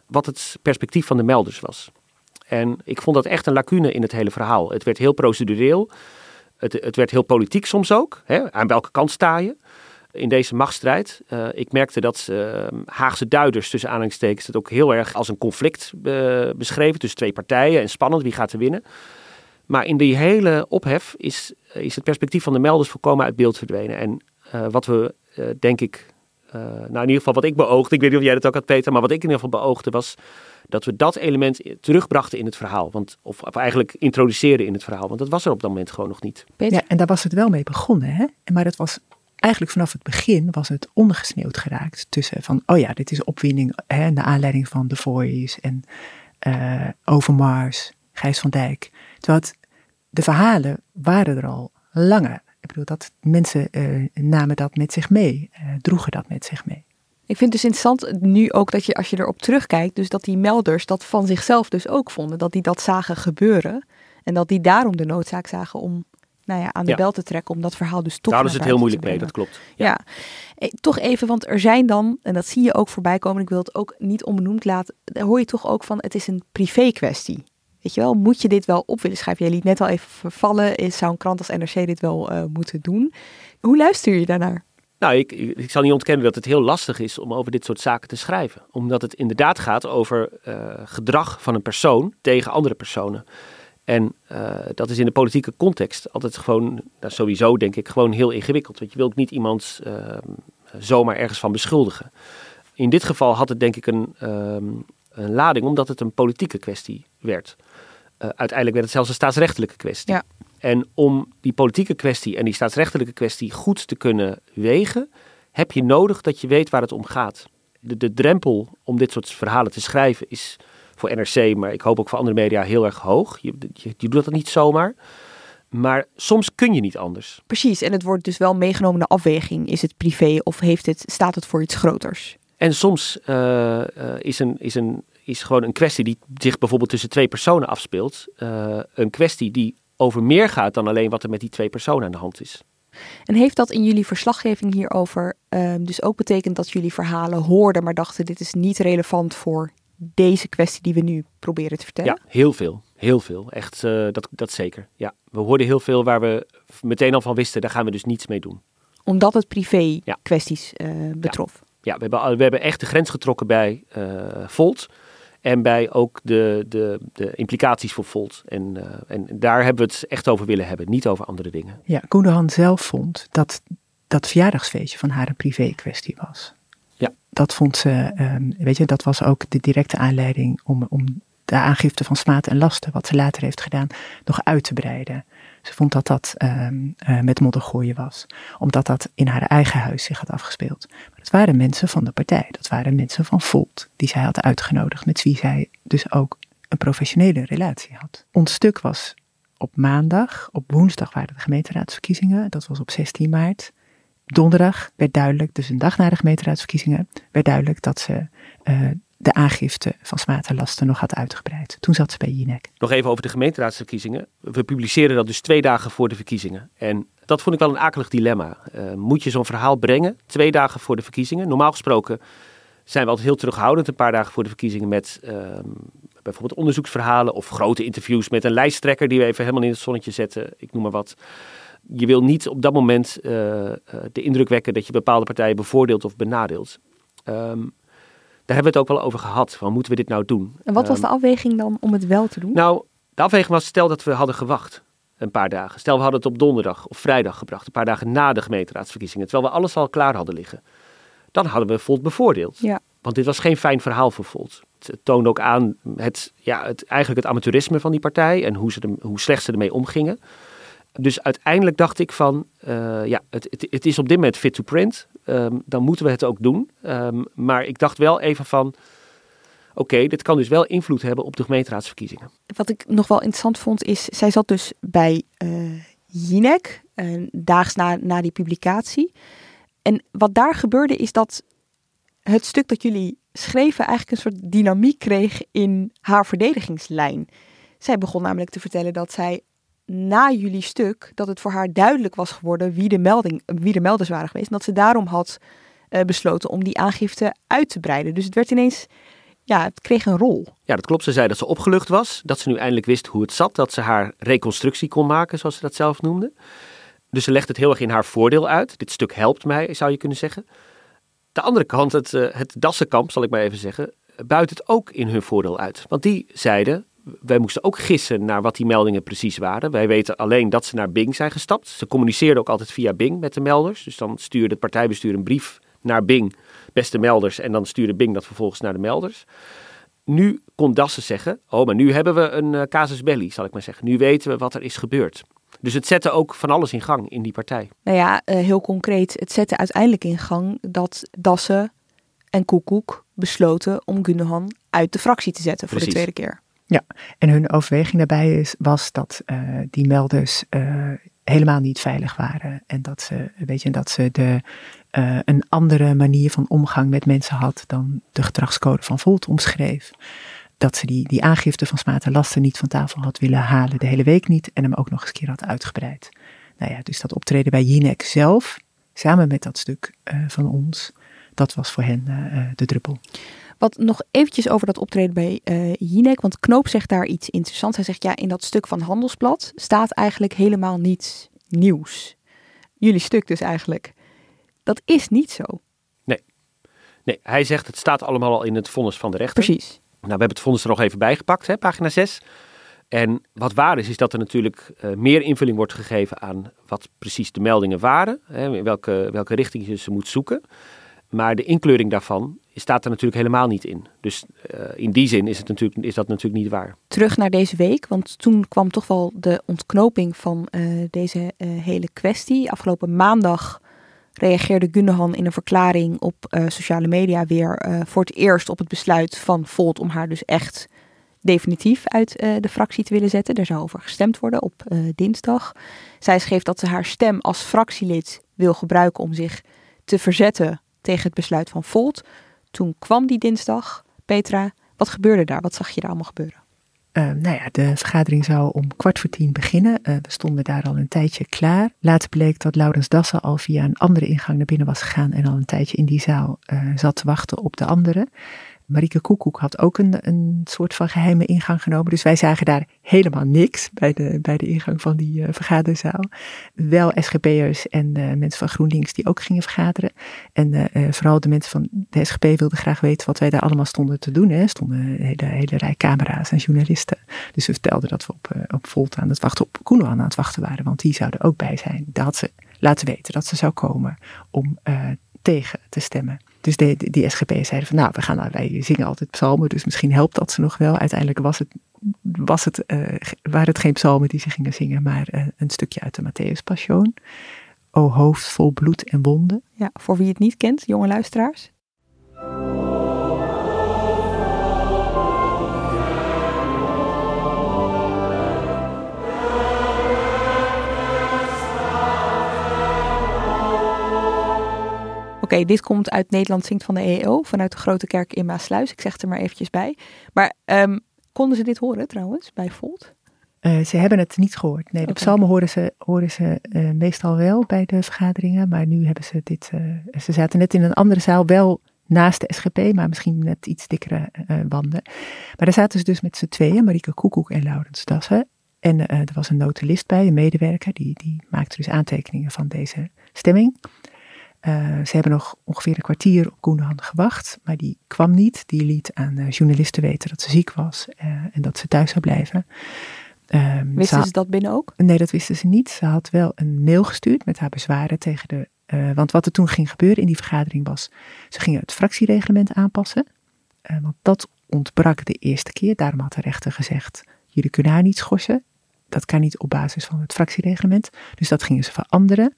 wat het perspectief van de melders was. En ik vond dat echt een lacune in het hele verhaal. Het werd heel procedureel. Het, het werd heel politiek soms ook. Hè? Aan welke kant sta je? in deze machtsstrijd. Uh, ik merkte dat uh, Haagse duiders, tussen aanhalingstekens, het ook heel erg als een conflict uh, beschreven tussen twee partijen en spannend, wie gaat er winnen. Maar in die hele ophef is, is het perspectief van de melders volkomen uit beeld verdwenen. En wat we, denk ik, nou in ieder geval wat ik beoogde, ik weet niet of jij dat ook had Peter, maar wat ik in ieder geval beoogde was dat we dat element terugbrachten in het verhaal. Want, of, of eigenlijk introduceerden in het verhaal, want dat was er op dat moment gewoon nog niet. Peter? Ja, en daar was het wel mee begonnen, hè? Maar dat was eigenlijk vanaf het begin was het ondergesneeuwd geraakt tussen van, oh ja, dit is opwinding, hè, de aanleiding van The Voice en uh, Overmars, Gijs van Dijk. Terwijl het, de verhalen waren er al langer. Ik bedoel, dat mensen uh, namen dat met zich mee, uh, droegen dat met zich mee. Ik vind het dus interessant nu ook dat je, als je erop terugkijkt, dus dat die melders dat van zichzelf dus ook vonden, dat die dat zagen gebeuren. En dat die daarom de noodzaak zagen om nou ja, aan de bel te trekken om dat verhaal dus toch Daar is het heel moeilijk mee, dat klopt. Ja. ja. Eh, toch even, want er zijn dan, en dat zie je ook voorbij komen, ik wil het ook niet onbenoemd laten, daar hoor je toch ook van, het is een privé kwestie. Weet je wel, moet je dit wel op willen schrijven? Jij liet net al even vervallen, is, zou een krant als NRC dit wel uh, moeten doen? Hoe luister je daarnaar? Nou, ik, ik, zal niet ontkennen dat het heel lastig is om over dit soort zaken te schrijven. Omdat het inderdaad gaat over uh, gedrag van een persoon tegen andere personen. En uh, dat is in de politieke context altijd gewoon, nou sowieso denk ik, gewoon heel ingewikkeld. Want je wil ook niet iemand uh, zomaar ergens van beschuldigen. In dit geval had het denk ik een, um, een lading, omdat het een politieke kwestie werd. Uh, uiteindelijk werd het zelfs een staatsrechtelijke kwestie. Ja. En om die politieke kwestie en die staatsrechtelijke kwestie goed te kunnen wegen, heb je nodig dat je weet waar het om gaat. De, de drempel om dit soort verhalen te schrijven is voor NRC, maar ik hoop ook voor andere media heel erg hoog. Je, je, je doet dat niet zomaar. Maar soms kun je niet anders. Precies, en het wordt dus wel meegenomen de afweging. Is het privé of heeft het, staat het voor iets groters? En soms uh, uh, is, een, is, een, is gewoon een kwestie die zich bijvoorbeeld tussen twee personen afspeelt. Uh, een kwestie die over meer gaat dan alleen wat er met die twee personen aan de hand is. En heeft dat in jullie verslaggeving hierover ehm, dus ook betekend dat jullie verhalen hoorden, maar dachten dit is niet relevant voor deze kwestie die we nu proberen te vertellen? Ja, heel veel. Heel veel. Echt, uh, dat, dat zeker. Ja, we hoorden heel veel waar we meteen al van wisten, daar gaan we dus niets mee doen. Omdat het privé ja. kwesties uh, betrof? Ja. ja, we, hebben, we hebben echt de grens getrokken bij Volt. En bij ook de, de, de implicaties voor Volt. En, en daar hebben we het echt over willen hebben, niet over andere dingen. Ja, Koendehan zelf vond dat dat verjaardagsfeestje van haar een privé kwestie was. Ja. Dat vond ze, ehm, weet je, dat was ook de directe aanleiding om, om de aangifte van smaad en lasten, wat ze later heeft gedaan, nog uit te breiden. Ze vond dat dat um, uh, met moddergooien was, omdat dat in haar eigen huis zich had afgespeeld. Maar dat waren mensen van de partij, dat waren mensen van Volt, die zij had uitgenodigd, met wie zij dus ook een professionele relatie had. Ons stuk was op maandag, op woensdag waren de gemeenteraadsverkiezingen, dat was op 16 maart. Donderdag werd duidelijk, dus een dag na de gemeenteraadsverkiezingen, werd duidelijk dat ze uh, de aangifte van smaad en lasten nog had uitgebreid. Toen zat ze bij Jinek. Nog even over de gemeenteraadsverkiezingen. We publiceren dat dus twee dagen voor de verkiezingen. En dat vond ik wel een akelig dilemma. Uh, moet je zo'n verhaal brengen twee dagen voor de verkiezingen? Normaal gesproken zijn we altijd heel terughoudend een paar dagen voor de verkiezingen met uh, bijvoorbeeld onderzoeksverhalen of grote interviews met een lijsttrekker die we even helemaal in het zonnetje zetten. Ik noem maar wat je wil niet op dat moment uh, uh, de indruk wekken dat je bepaalde partijen bevoordeelt of benadeelt. Um, daar hebben we het ook wel over gehad. Van moeten we dit nou doen? En wat was de afweging dan om het wel te doen? Nou, de afweging was stel dat we hadden gewacht een paar dagen. Stel we hadden het op donderdag of vrijdag gebracht, een paar dagen na de gemeenteraadsverkiezingen, terwijl we alles al klaar hadden liggen. Dan hadden we Volt bevoordeeld. Ja. Want dit was geen fijn verhaal voor Volt. Het toonde ook aan het, ja, het, eigenlijk het amateurisme van die partij en hoe, ze de, hoe slecht ze ermee omgingen. Dus uiteindelijk dacht ik van, uh, ja, het, het, het, is op dit moment fit to print. Um, dan moeten we het ook doen. Um, maar ik dacht wel even van, oké, dit kan dus wel invloed hebben op de gemeenteraadsverkiezingen. Wat ik nog wel interessant vond is, zij zat dus bij uh, Jinek, uh, daags na, na die publicatie. En wat daar gebeurde is dat het stuk dat jullie schreven eigenlijk een soort dynamiek kreeg in haar verdedigingslijn. Zij begon namelijk te vertellen dat zij na jullie stuk dat het voor haar duidelijk was geworden wie de, melding, wie de melders waren geweest. En dat ze daarom had uh, besloten om die aangifte uit te breiden. Dus het werd ineens, ja, het kreeg een rol. Ja, dat klopt. Ze zei dat ze opgelucht was. Dat ze nu eindelijk wist hoe het zat. Dat ze haar reconstructie kon maken, zoals ze dat zelf noemde. Dus ze legt het heel erg in haar voordeel uit. Dit stuk helpt mij, zou je kunnen zeggen. De andere kant, het, uh, het Dassenkamp, zal ik maar even zeggen, buit het ook in hun voordeel uit. Want die zeiden, wij moesten ook gissen naar wat die meldingen precies waren. Wij weten alleen dat ze naar Bing zijn gestapt. Ze communiceerden ook altijd via Bing met de melders. Dus dan stuurde het partijbestuur een brief naar Bing, beste melders, en dan stuurde Bing dat vervolgens naar de melders. Nu kon Dassen zeggen, oh, maar nu hebben we een uh, casus belli, zal ik maar zeggen. Nu weten we wat er is gebeurd. Dus het zette ook van alles in gang in die partij. Nou ja, uh, heel concreet, het zette uiteindelijk in gang dat Dassen en Koekoek besloten om Gundogan uit de fractie te zetten voor Precies. de tweede keer. Ja, en hun overweging daarbij is, was dat uh, die melders uh, helemaal niet veilig waren. En dat ze, weet je, dat ze de, uh, een andere manier van omgang met mensen had dan de gedragscode van Volt omschreef. Dat ze die, die aangifte van smaad en lasten niet van tafel had willen halen, de hele week niet, en hem ook nog eens een keer had uitgebreid. Nou ja, dus dat optreden bij Jinek zelf, samen met dat stuk van ons, dat was voor hen de druppel. Wat nog eventjes over dat optreden bij uh, Jinek, want Knoop zegt daar iets interessants. Hij zegt ja, in dat stuk van Handelsblad staat eigenlijk helemaal niets nieuws. Jullie stuk dus eigenlijk. Dat is niet zo. Nee. Nee, hij zegt het staat allemaal al in het vonnis van de rechter. Precies. Nou, we hebben het vonnis er nog even bijgepakt, hè, pagina 6. En wat waar is, is dat er natuurlijk uh, meer invulling wordt gegeven aan wat precies de meldingen waren. Hè, in welke, welke richting je ze moet zoeken. Maar de inkleuring daarvan staat er natuurlijk helemaal niet in. Dus uh, in die zin is, het natuurlijk, is dat natuurlijk niet waar. Terug naar deze week, want toen kwam toch wel de ontknoping van uh, deze uh, hele kwestie. Afgelopen maandag reageerde Gundogan in een verklaring op sociale media weer voor het eerst op het besluit van Volt om haar dus echt definitief uit de fractie te willen zetten. Daar zou over gestemd worden op dinsdag. Zij schreef dat ze haar stem als fractielid wil gebruiken om zich te verzetten tegen het besluit van Volt. Toen kwam die dinsdag. Petra, wat gebeurde daar? Wat zag je daar allemaal gebeuren? Uh, nou ja, de vergadering zou om kwart voor tien beginnen. Uh, we stonden daar al een tijdje klaar. Later bleek dat Laurens Dassen al via een andere ingang naar binnen was gegaan en al een tijdje in die zaal uh, zat te wachten op de anderen. Marieke Koekoek had ook een, een soort van geheime ingang genomen. Dus wij zagen daar helemaal niks bij de, bij de ingang van die uh, vergaderzaal. Wel SGP'ers en uh, mensen van GroenLinks die ook gingen vergaderen. En uh, vooral de mensen van de SGP wilden graag weten wat wij daar allemaal stonden te doen. Er stonden een hele, hele rij camera's en journalisten. Dus we vertelden dat we op, op Volt aan het wachten, op Koenel aan het wachten waren. Want die zouden ook bij zijn. Had ze laten weten dat ze zou komen om tegen te stemmen. Dus de, die SGP zeiden van nou, we gaan, wij zingen altijd psalmen, dus misschien helpt dat ze nog wel. Uiteindelijk was het, was het, uh, waren het geen psalmen die ze gingen zingen, maar uh, een stukje uit de Matthäus Passion. O hoofd vol bloed en wonden. Ja, voor wie het niet kent, jonge luisteraars. Oké, dit komt uit Nederland Zingt van de EEO, vanuit de Grote Kerk in Maasluis. Ik zeg het er maar eventjes bij. Maar um, konden ze dit horen trouwens, bij Volt? Uh, ze hebben het niet gehoord. Nee, de okay. psalmen horen ze, horen ze uh, meestal wel bij de vergaderingen. Maar nu hebben ze dit... Uh, ze zaten net in een andere zaal, wel naast de SGP, maar misschien net iets dikkere wanden. Maar daar zaten ze dus met z'n tweeën, Marieke Koekoek en Laurens Dassen. En er was een notulist bij, een medewerker, die, die maakte dus aantekeningen van deze stemming. Uh, ze hebben nog ongeveer een kwartier op Koenhan gewacht, maar die kwam niet. Die liet aan uh, journalisten weten dat ze ziek was uh, en dat ze thuis zou blijven. Um, wisten ze, ze, dat binnen ook? Nee, dat wisten ze niet. Ze had wel een mail gestuurd met haar bezwaren tegen de. want wat er toen ging gebeuren in die vergadering was. Ze gingen het fractiereglement aanpassen. want dat ontbrak de eerste keer. Daarom had de rechter gezegd: jullie kunnen haar niet schorsen. Dat kan niet op basis van het fractiereglement. Dus dat gingen ze veranderen.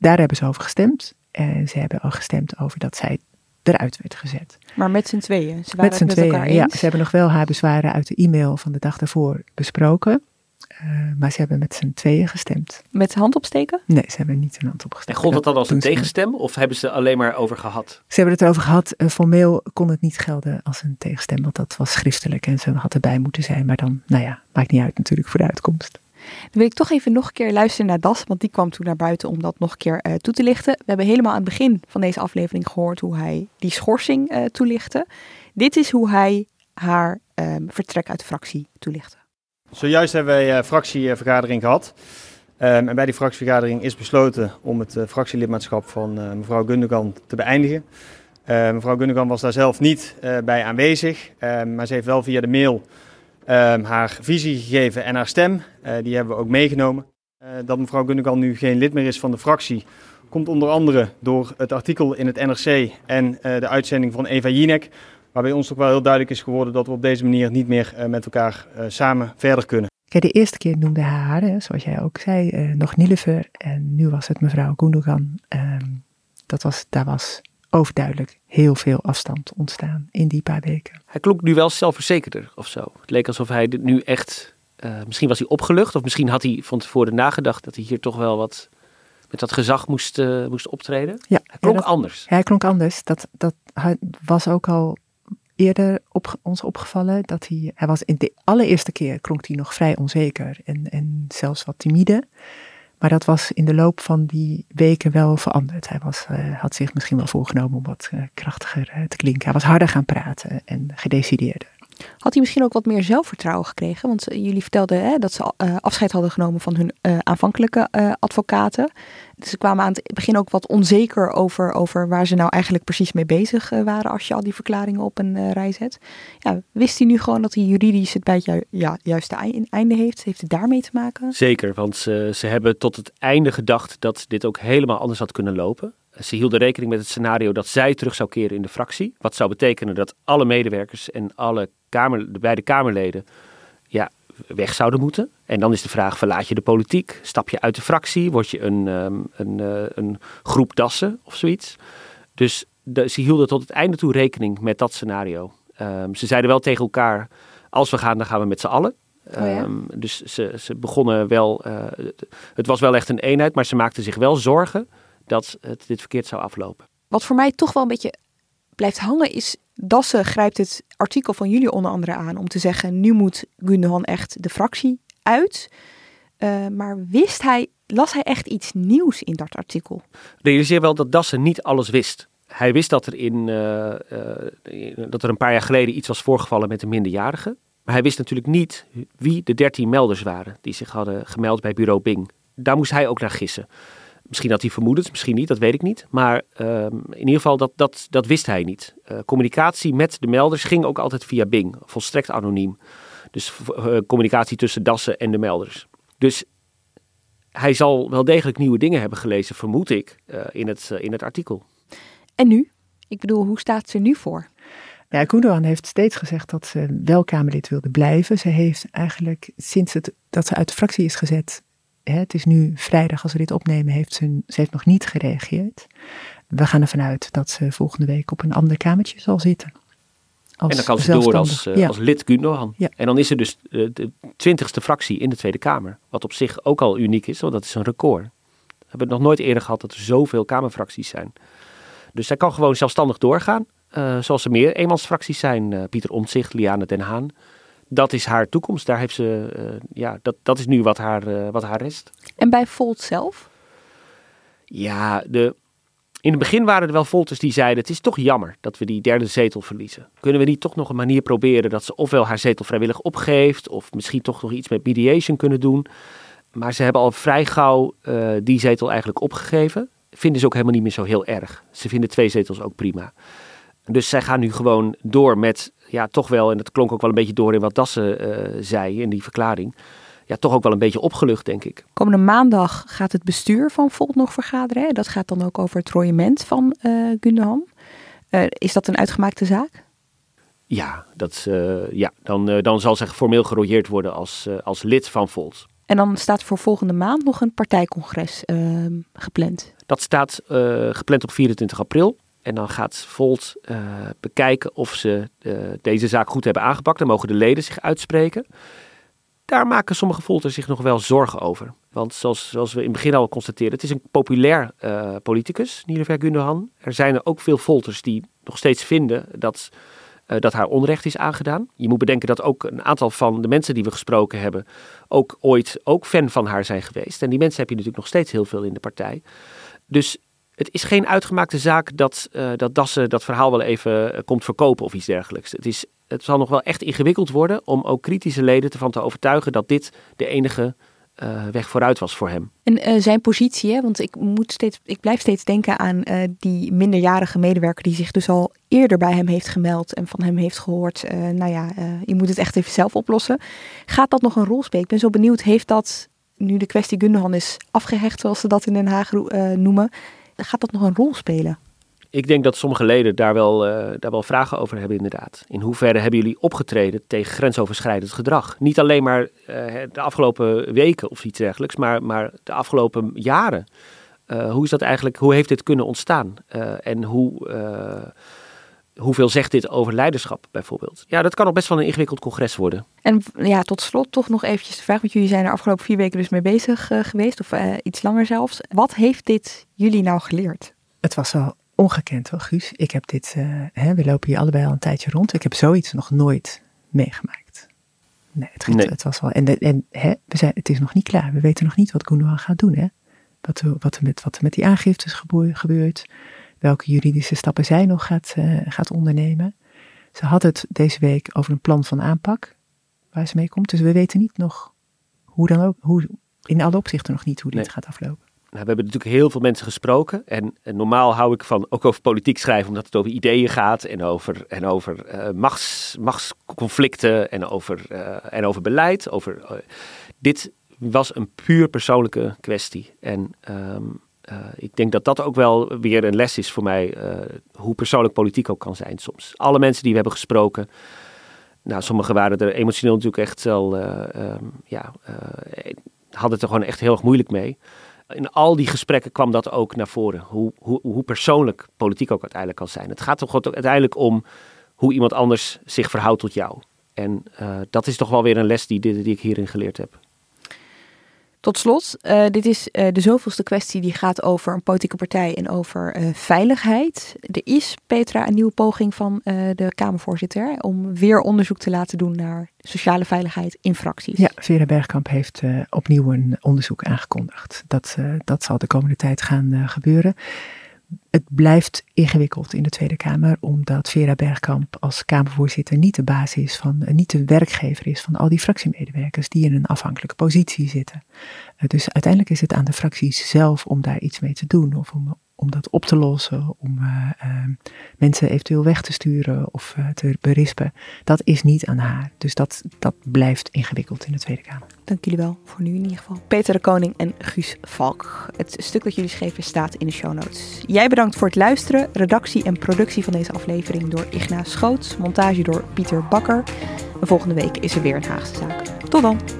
Daar hebben ze over gestemd. En ze hebben al gestemd over dat zij eruit werd gezet. Maar met z'n tweeën? Ze waren met z'n tweeën, ja. Ze hebben nog wel haar bezwaren uit de e-mail van de dag daarvoor besproken. Uh, maar ze hebben met z'n tweeën gestemd. Met hand opsteken? Nee, ze hebben niet een hand opgesteken. En gold dat dan als een tegenstem of hebben ze alleen maar over gehad? Ze hebben het erover gehad. Uh, formeel kon het niet gelden als een tegenstem, want dat was schriftelijk en ze had erbij moeten zijn. Maar dan, nou ja, maakt niet uit natuurlijk voor de uitkomst. Dan wil ik toch even nog een keer luisteren naar Das, want die kwam toen naar buiten om dat nog een keer uh, toe te lichten. We hebben helemaal aan het begin van deze aflevering gehoord hoe hij die schorsing uh, toelichtte. Dit is hoe hij haar um, vertrek uit de fractie toelichtte. Zojuist hebben wij uh, fractievergadering gehad. Um, en bij die fractievergadering is besloten om het fractielidmaatschap van mevrouw Gundogan te beëindigen. mevrouw Gundogan was daar zelf niet bij aanwezig, ehm, maar ze heeft wel via de mail haar visie gegeven en haar stem. Uh, die hebben we ook meegenomen. Uh, dat mevrouw Gundogan nu geen lid meer is van de fractie, komt onder andere door het artikel in het NRC en uh, de uitzending van Eva Jinek. Waarbij ons toch wel heel duidelijk is geworden dat we op deze manier niet meer met elkaar samen verder kunnen. Kijk, de eerste keer noemde haar, zoals jij ook zei, nog Nilever. En nu was het mevrouw Gundogan. Ehm, dat was, daar was overduidelijk heel veel afstand ontstaan in die paar weken. Hij klonk nu wel zelfverzekerder of zo. Het leek alsof hij dit nu echt, uh, misschien was hij opgelucht of misschien had hij van tevoren nagedacht dat hij hier toch wel wat met dat gezag moest, uh, moest optreden. Ja, hij klonk ja, dat, anders. Hij klonk anders. Dat, dat was ook al eerder op, ons opgevallen. Dat hij, hij was in de allereerste keer klonk hij nog vrij onzeker en, en zelfs wat timide. Maar dat was in de loop van die weken wel veranderd. Hij was, uh, had zich misschien wel voorgenomen om wat uh, krachtiger uh, te klinken. Hij was harder gaan praten en gedecideerder. Had hij misschien ook wat meer zelfvertrouwen gekregen? Want jullie vertelden hè, dat ze afscheid hadden genomen van hun aanvankelijke advocaten. Dus ze kwamen aan het begin ook wat onzeker over, over waar ze nou eigenlijk precies mee bezig waren als je al die verklaringen op een rij zet. Ja, wist hij nu gewoon dat hij juridisch het bij het ja, juiste einde heeft? Heeft het daarmee te maken? Zeker, want ze, ze hebben tot het einde gedacht dat dit ook helemaal anders had kunnen lopen. Ze hielden rekening met het scenario dat zij terug zou keren in de fractie. Wat zou betekenen dat alle medewerkers en alle kamer, de beide Kamerleden ja, weg zouden moeten. En dan is de vraag, verlaat je de politiek? Stap je uit de fractie? Word je een, een, uh, een groep dassen of zoiets? Dus de, ze hielden tot het einde toe rekening met dat scenario. Um, ze zeiden wel tegen elkaar, als we gaan, dan gaan we met z'n allen. Oh ja? um, dus ze, ze begonnen wel, uh, het was wel echt een eenheid, maar ze maakten zich wel zorgen dat het dit verkeerd zou aflopen. Wat voor mij toch wel een beetje blijft hangen is, Dassen grijpt het artikel van jullie onder andere aan om te zeggen, nu moet Gundogan echt de fractie uit. Uh, maar wist hij, las hij echt iets nieuws in dat artikel? Realiseer wel dat Dassen niet alles wist. hij wist dat er, in, dat er een paar jaar geleden iets was voorgevallen met een minderjarige. Maar hij wist natuurlijk niet wie de dertien melders waren die zich hadden gemeld bij bureau Bing. Daar moest hij ook naar gissen. Misschien had hij vermoedens, misschien niet, dat weet ik niet. Maar ehm, in ieder geval, dat, dat, dat wist hij niet. Uh, communicatie met de melders ging ook altijd via Bing, volstrekt anoniem. Dus uh, communicatie tussen Dassen en de melders. Dus hij zal wel degelijk nieuwe dingen hebben gelezen, vermoed ik, uh, in, het, in het artikel. En nu? Ik bedoel, hoe staat ze nu voor? Ja, Koendoan heeft steeds gezegd dat ze wel Kamerlid wilde blijven. Ze heeft eigenlijk sinds het, dat ze uit de fractie is gezet het is nu vrijdag als we dit opnemen, heeft ze, ze heeft nog niet gereageerd. We gaan ervan uit dat ze volgende week op een ander kamertje zal zitten. en dan kan ze door als, uh, als lid Gundogan. Ja. En dan is er dus uh, de twintigste fractie in de Tweede Kamer. Wat op zich ook al uniek is, want dat is een record. We hebben het nog nooit eerder gehad dat er zoveel Kamerfracties zijn. Dus zij kan gewoon zelfstandig doorgaan. Uh, zoals er meer eenmansfracties zijn. Pieter Omtzigt, Liane Den Haan dat is haar toekomst. Daar heeft ze, uh, ja, dat, dat is nu wat haar, uh, wat haar rest. En bij Volt zelf? Ja, de, in het begin waren er wel Volters die zeiden: Het is toch jammer dat we die derde zetel verliezen. Kunnen we niet toch nog een manier proberen dat ze ofwel haar zetel vrijwillig opgeeft, of misschien toch nog iets met mediation kunnen doen. Maar ze hebben al vrij gauw uh, die zetel eigenlijk opgegeven. Vinden ze ook helemaal niet meer zo heel erg. Ze vinden twee zetels ook prima. Dus zij gaan nu gewoon door met ja, toch wel, en dat klonk ook wel een beetje door in wat Dassen uh, zei in die verklaring. Ja, toch ook wel een beetje opgelucht, denk ik. Komende maandag gaat het bestuur van Volt nog vergaderen. Dat gaat dan ook over het royement van uh, Gundogan. Uh, is dat een uitgemaakte zaak? Ja, dat, ja dan, dan zal ze formeel gerooieerd worden als, als lid van Volt. En dan staat voor volgende maand nog een partijcongres gepland. Dat staat gepland op 24 april. En dan gaat Volt uh, bekijken of ze uh, deze zaak goed hebben aangepakt. Dan mogen de leden zich uitspreken. Daar maken sommige Volters zich nog wel zorgen over. Want zoals, zoals we in het begin al constateren, het is een populair uh, politicus, Niederver Gundogan. Er zijn er ook veel Volters die nog steeds vinden dat, dat haar onrecht is aangedaan. Je moet bedenken dat ook een aantal van de mensen die we gesproken hebben, ook ooit ook fan van haar zijn geweest. En die mensen heb je natuurlijk nog steeds heel veel in de partij. Dus het is geen uitgemaakte zaak dat, uh, dat Dassen dat verhaal wel even eh, komt verkopen of iets dergelijks. Het, is, het zal nog wel echt ingewikkeld worden om ook kritische leden ervan te overtuigen dat dit de enige uh, weg vooruit was voor hem. En zijn positie, hè? want ik, moet steeds, ik blijf steeds denken aan die minderjarige medewerker die zich dus al eerder bij hem heeft gemeld en van hem heeft gehoord, nou ja, je moet het echt even zelf oplossen. Gaat dat nog een rol spelen? Ik ben zo benieuwd, heeft dat nu de kwestie Gundogan is afgehecht, zoals ze dat in Den Haag noemen, gaat dat nog een rol spelen? Ik denk dat sommige leden daar wel, uh, daar wel vragen over hebben, inderdaad. In hoeverre hebben jullie opgetreden tegen grensoverschrijdend gedrag? Niet alleen maar uh, de afgelopen weken of iets dergelijks, maar, maar de afgelopen jaren. Uh, hoe is dat eigenlijk, hoe heeft dit kunnen ontstaan? en hoe, hoeveel zegt dit over leiderschap bijvoorbeeld? Ja, dat kan nog best wel een ingewikkeld congres worden. En ja, tot slot toch nog eventjes de vraag, want jullie zijn er afgelopen vier weken dus mee bezig uh, geweest, of uh, iets langer zelfs. Wat heeft dit jullie nou geleerd? Het was wel ongekend hoor, Guus. Ik heb dit, uh, hè, we lopen hier allebei al een tijdje rond. Ik heb zoiets nog nooit meegemaakt. Nee, het, nee. het was wel. En, en hè, we zijn, het is nog niet klaar. We weten nog niet wat Gundogan gaat doen. Hè? Wat, wat, er met, wat er met die aangiftes gebeurt welke juridische stappen zij nog gaat, uh, gaat ondernemen. Ze had het deze week over een plan van aanpak waar ze mee komt. Dus we weten niet nog hoe dan ook, hoe, in alle opzichten nog niet hoe dit gaat aflopen. Nou, we hebben natuurlijk heel veel mensen gesproken. En, en, normaal hou ik van ook over politiek schrijven, omdat het over ideeën gaat en over, en over uh, machts, machtsconflicten en over, uh, en over beleid. Over, dit was een puur persoonlijke kwestie. En um, uh, ik denk dat dat ook wel weer een les is voor mij, uh, hoe persoonlijk politiek ook kan zijn soms. Alle mensen die we hebben gesproken, nou, sommigen waren er emotioneel natuurlijk echt wel, uh, ja, hadden het er gewoon echt heel erg moeilijk mee. In al die gesprekken kwam dat ook naar voren, hoe, hoe, hoe persoonlijk politiek ook uiteindelijk kan zijn. Het gaat toch uiteindelijk om hoe iemand anders zich verhoudt tot jou. En dat is toch wel weer een les die, die ik hierin geleerd heb. Tot slot, uh, dit is uh, de zoveelste kwestie die gaat over een politieke partij en over uh, veiligheid. Er is, Petra, een nieuwe poging van de Kamervoorzitter om weer onderzoek te laten doen naar sociale veiligheid in fracties. Ja, Vera Bergkamp heeft opnieuw een onderzoek aangekondigd. Dat, dat zal de komende tijd gaan gebeuren. Het blijft ingewikkeld in de Tweede Kamer, omdat Vera Bergkamp als Kamervoorzitter niet de baas is van, eh, niet de werkgever is van al die fractiemedewerkers die in een afhankelijke positie zitten. Uh, dus uiteindelijk is het aan de fracties zelf om daar iets mee te doen of om om dat op te lossen, om uh, uh, mensen eventueel weg te sturen of uh, te berispen. Dat is niet aan haar. Dus dat, dat blijft ingewikkeld in de Tweede Kamer. Dank jullie wel voor nu in ieder geval. Peter de Koning en Guus Valk. Het stuk dat jullie schreven staat in de show notes. Jij bedankt voor het luisteren. Redactie en productie van deze aflevering door Ignaas Schoots. Montage door Pieter Bakker. En volgende week is er weer een Haagse zaak. Tot dan!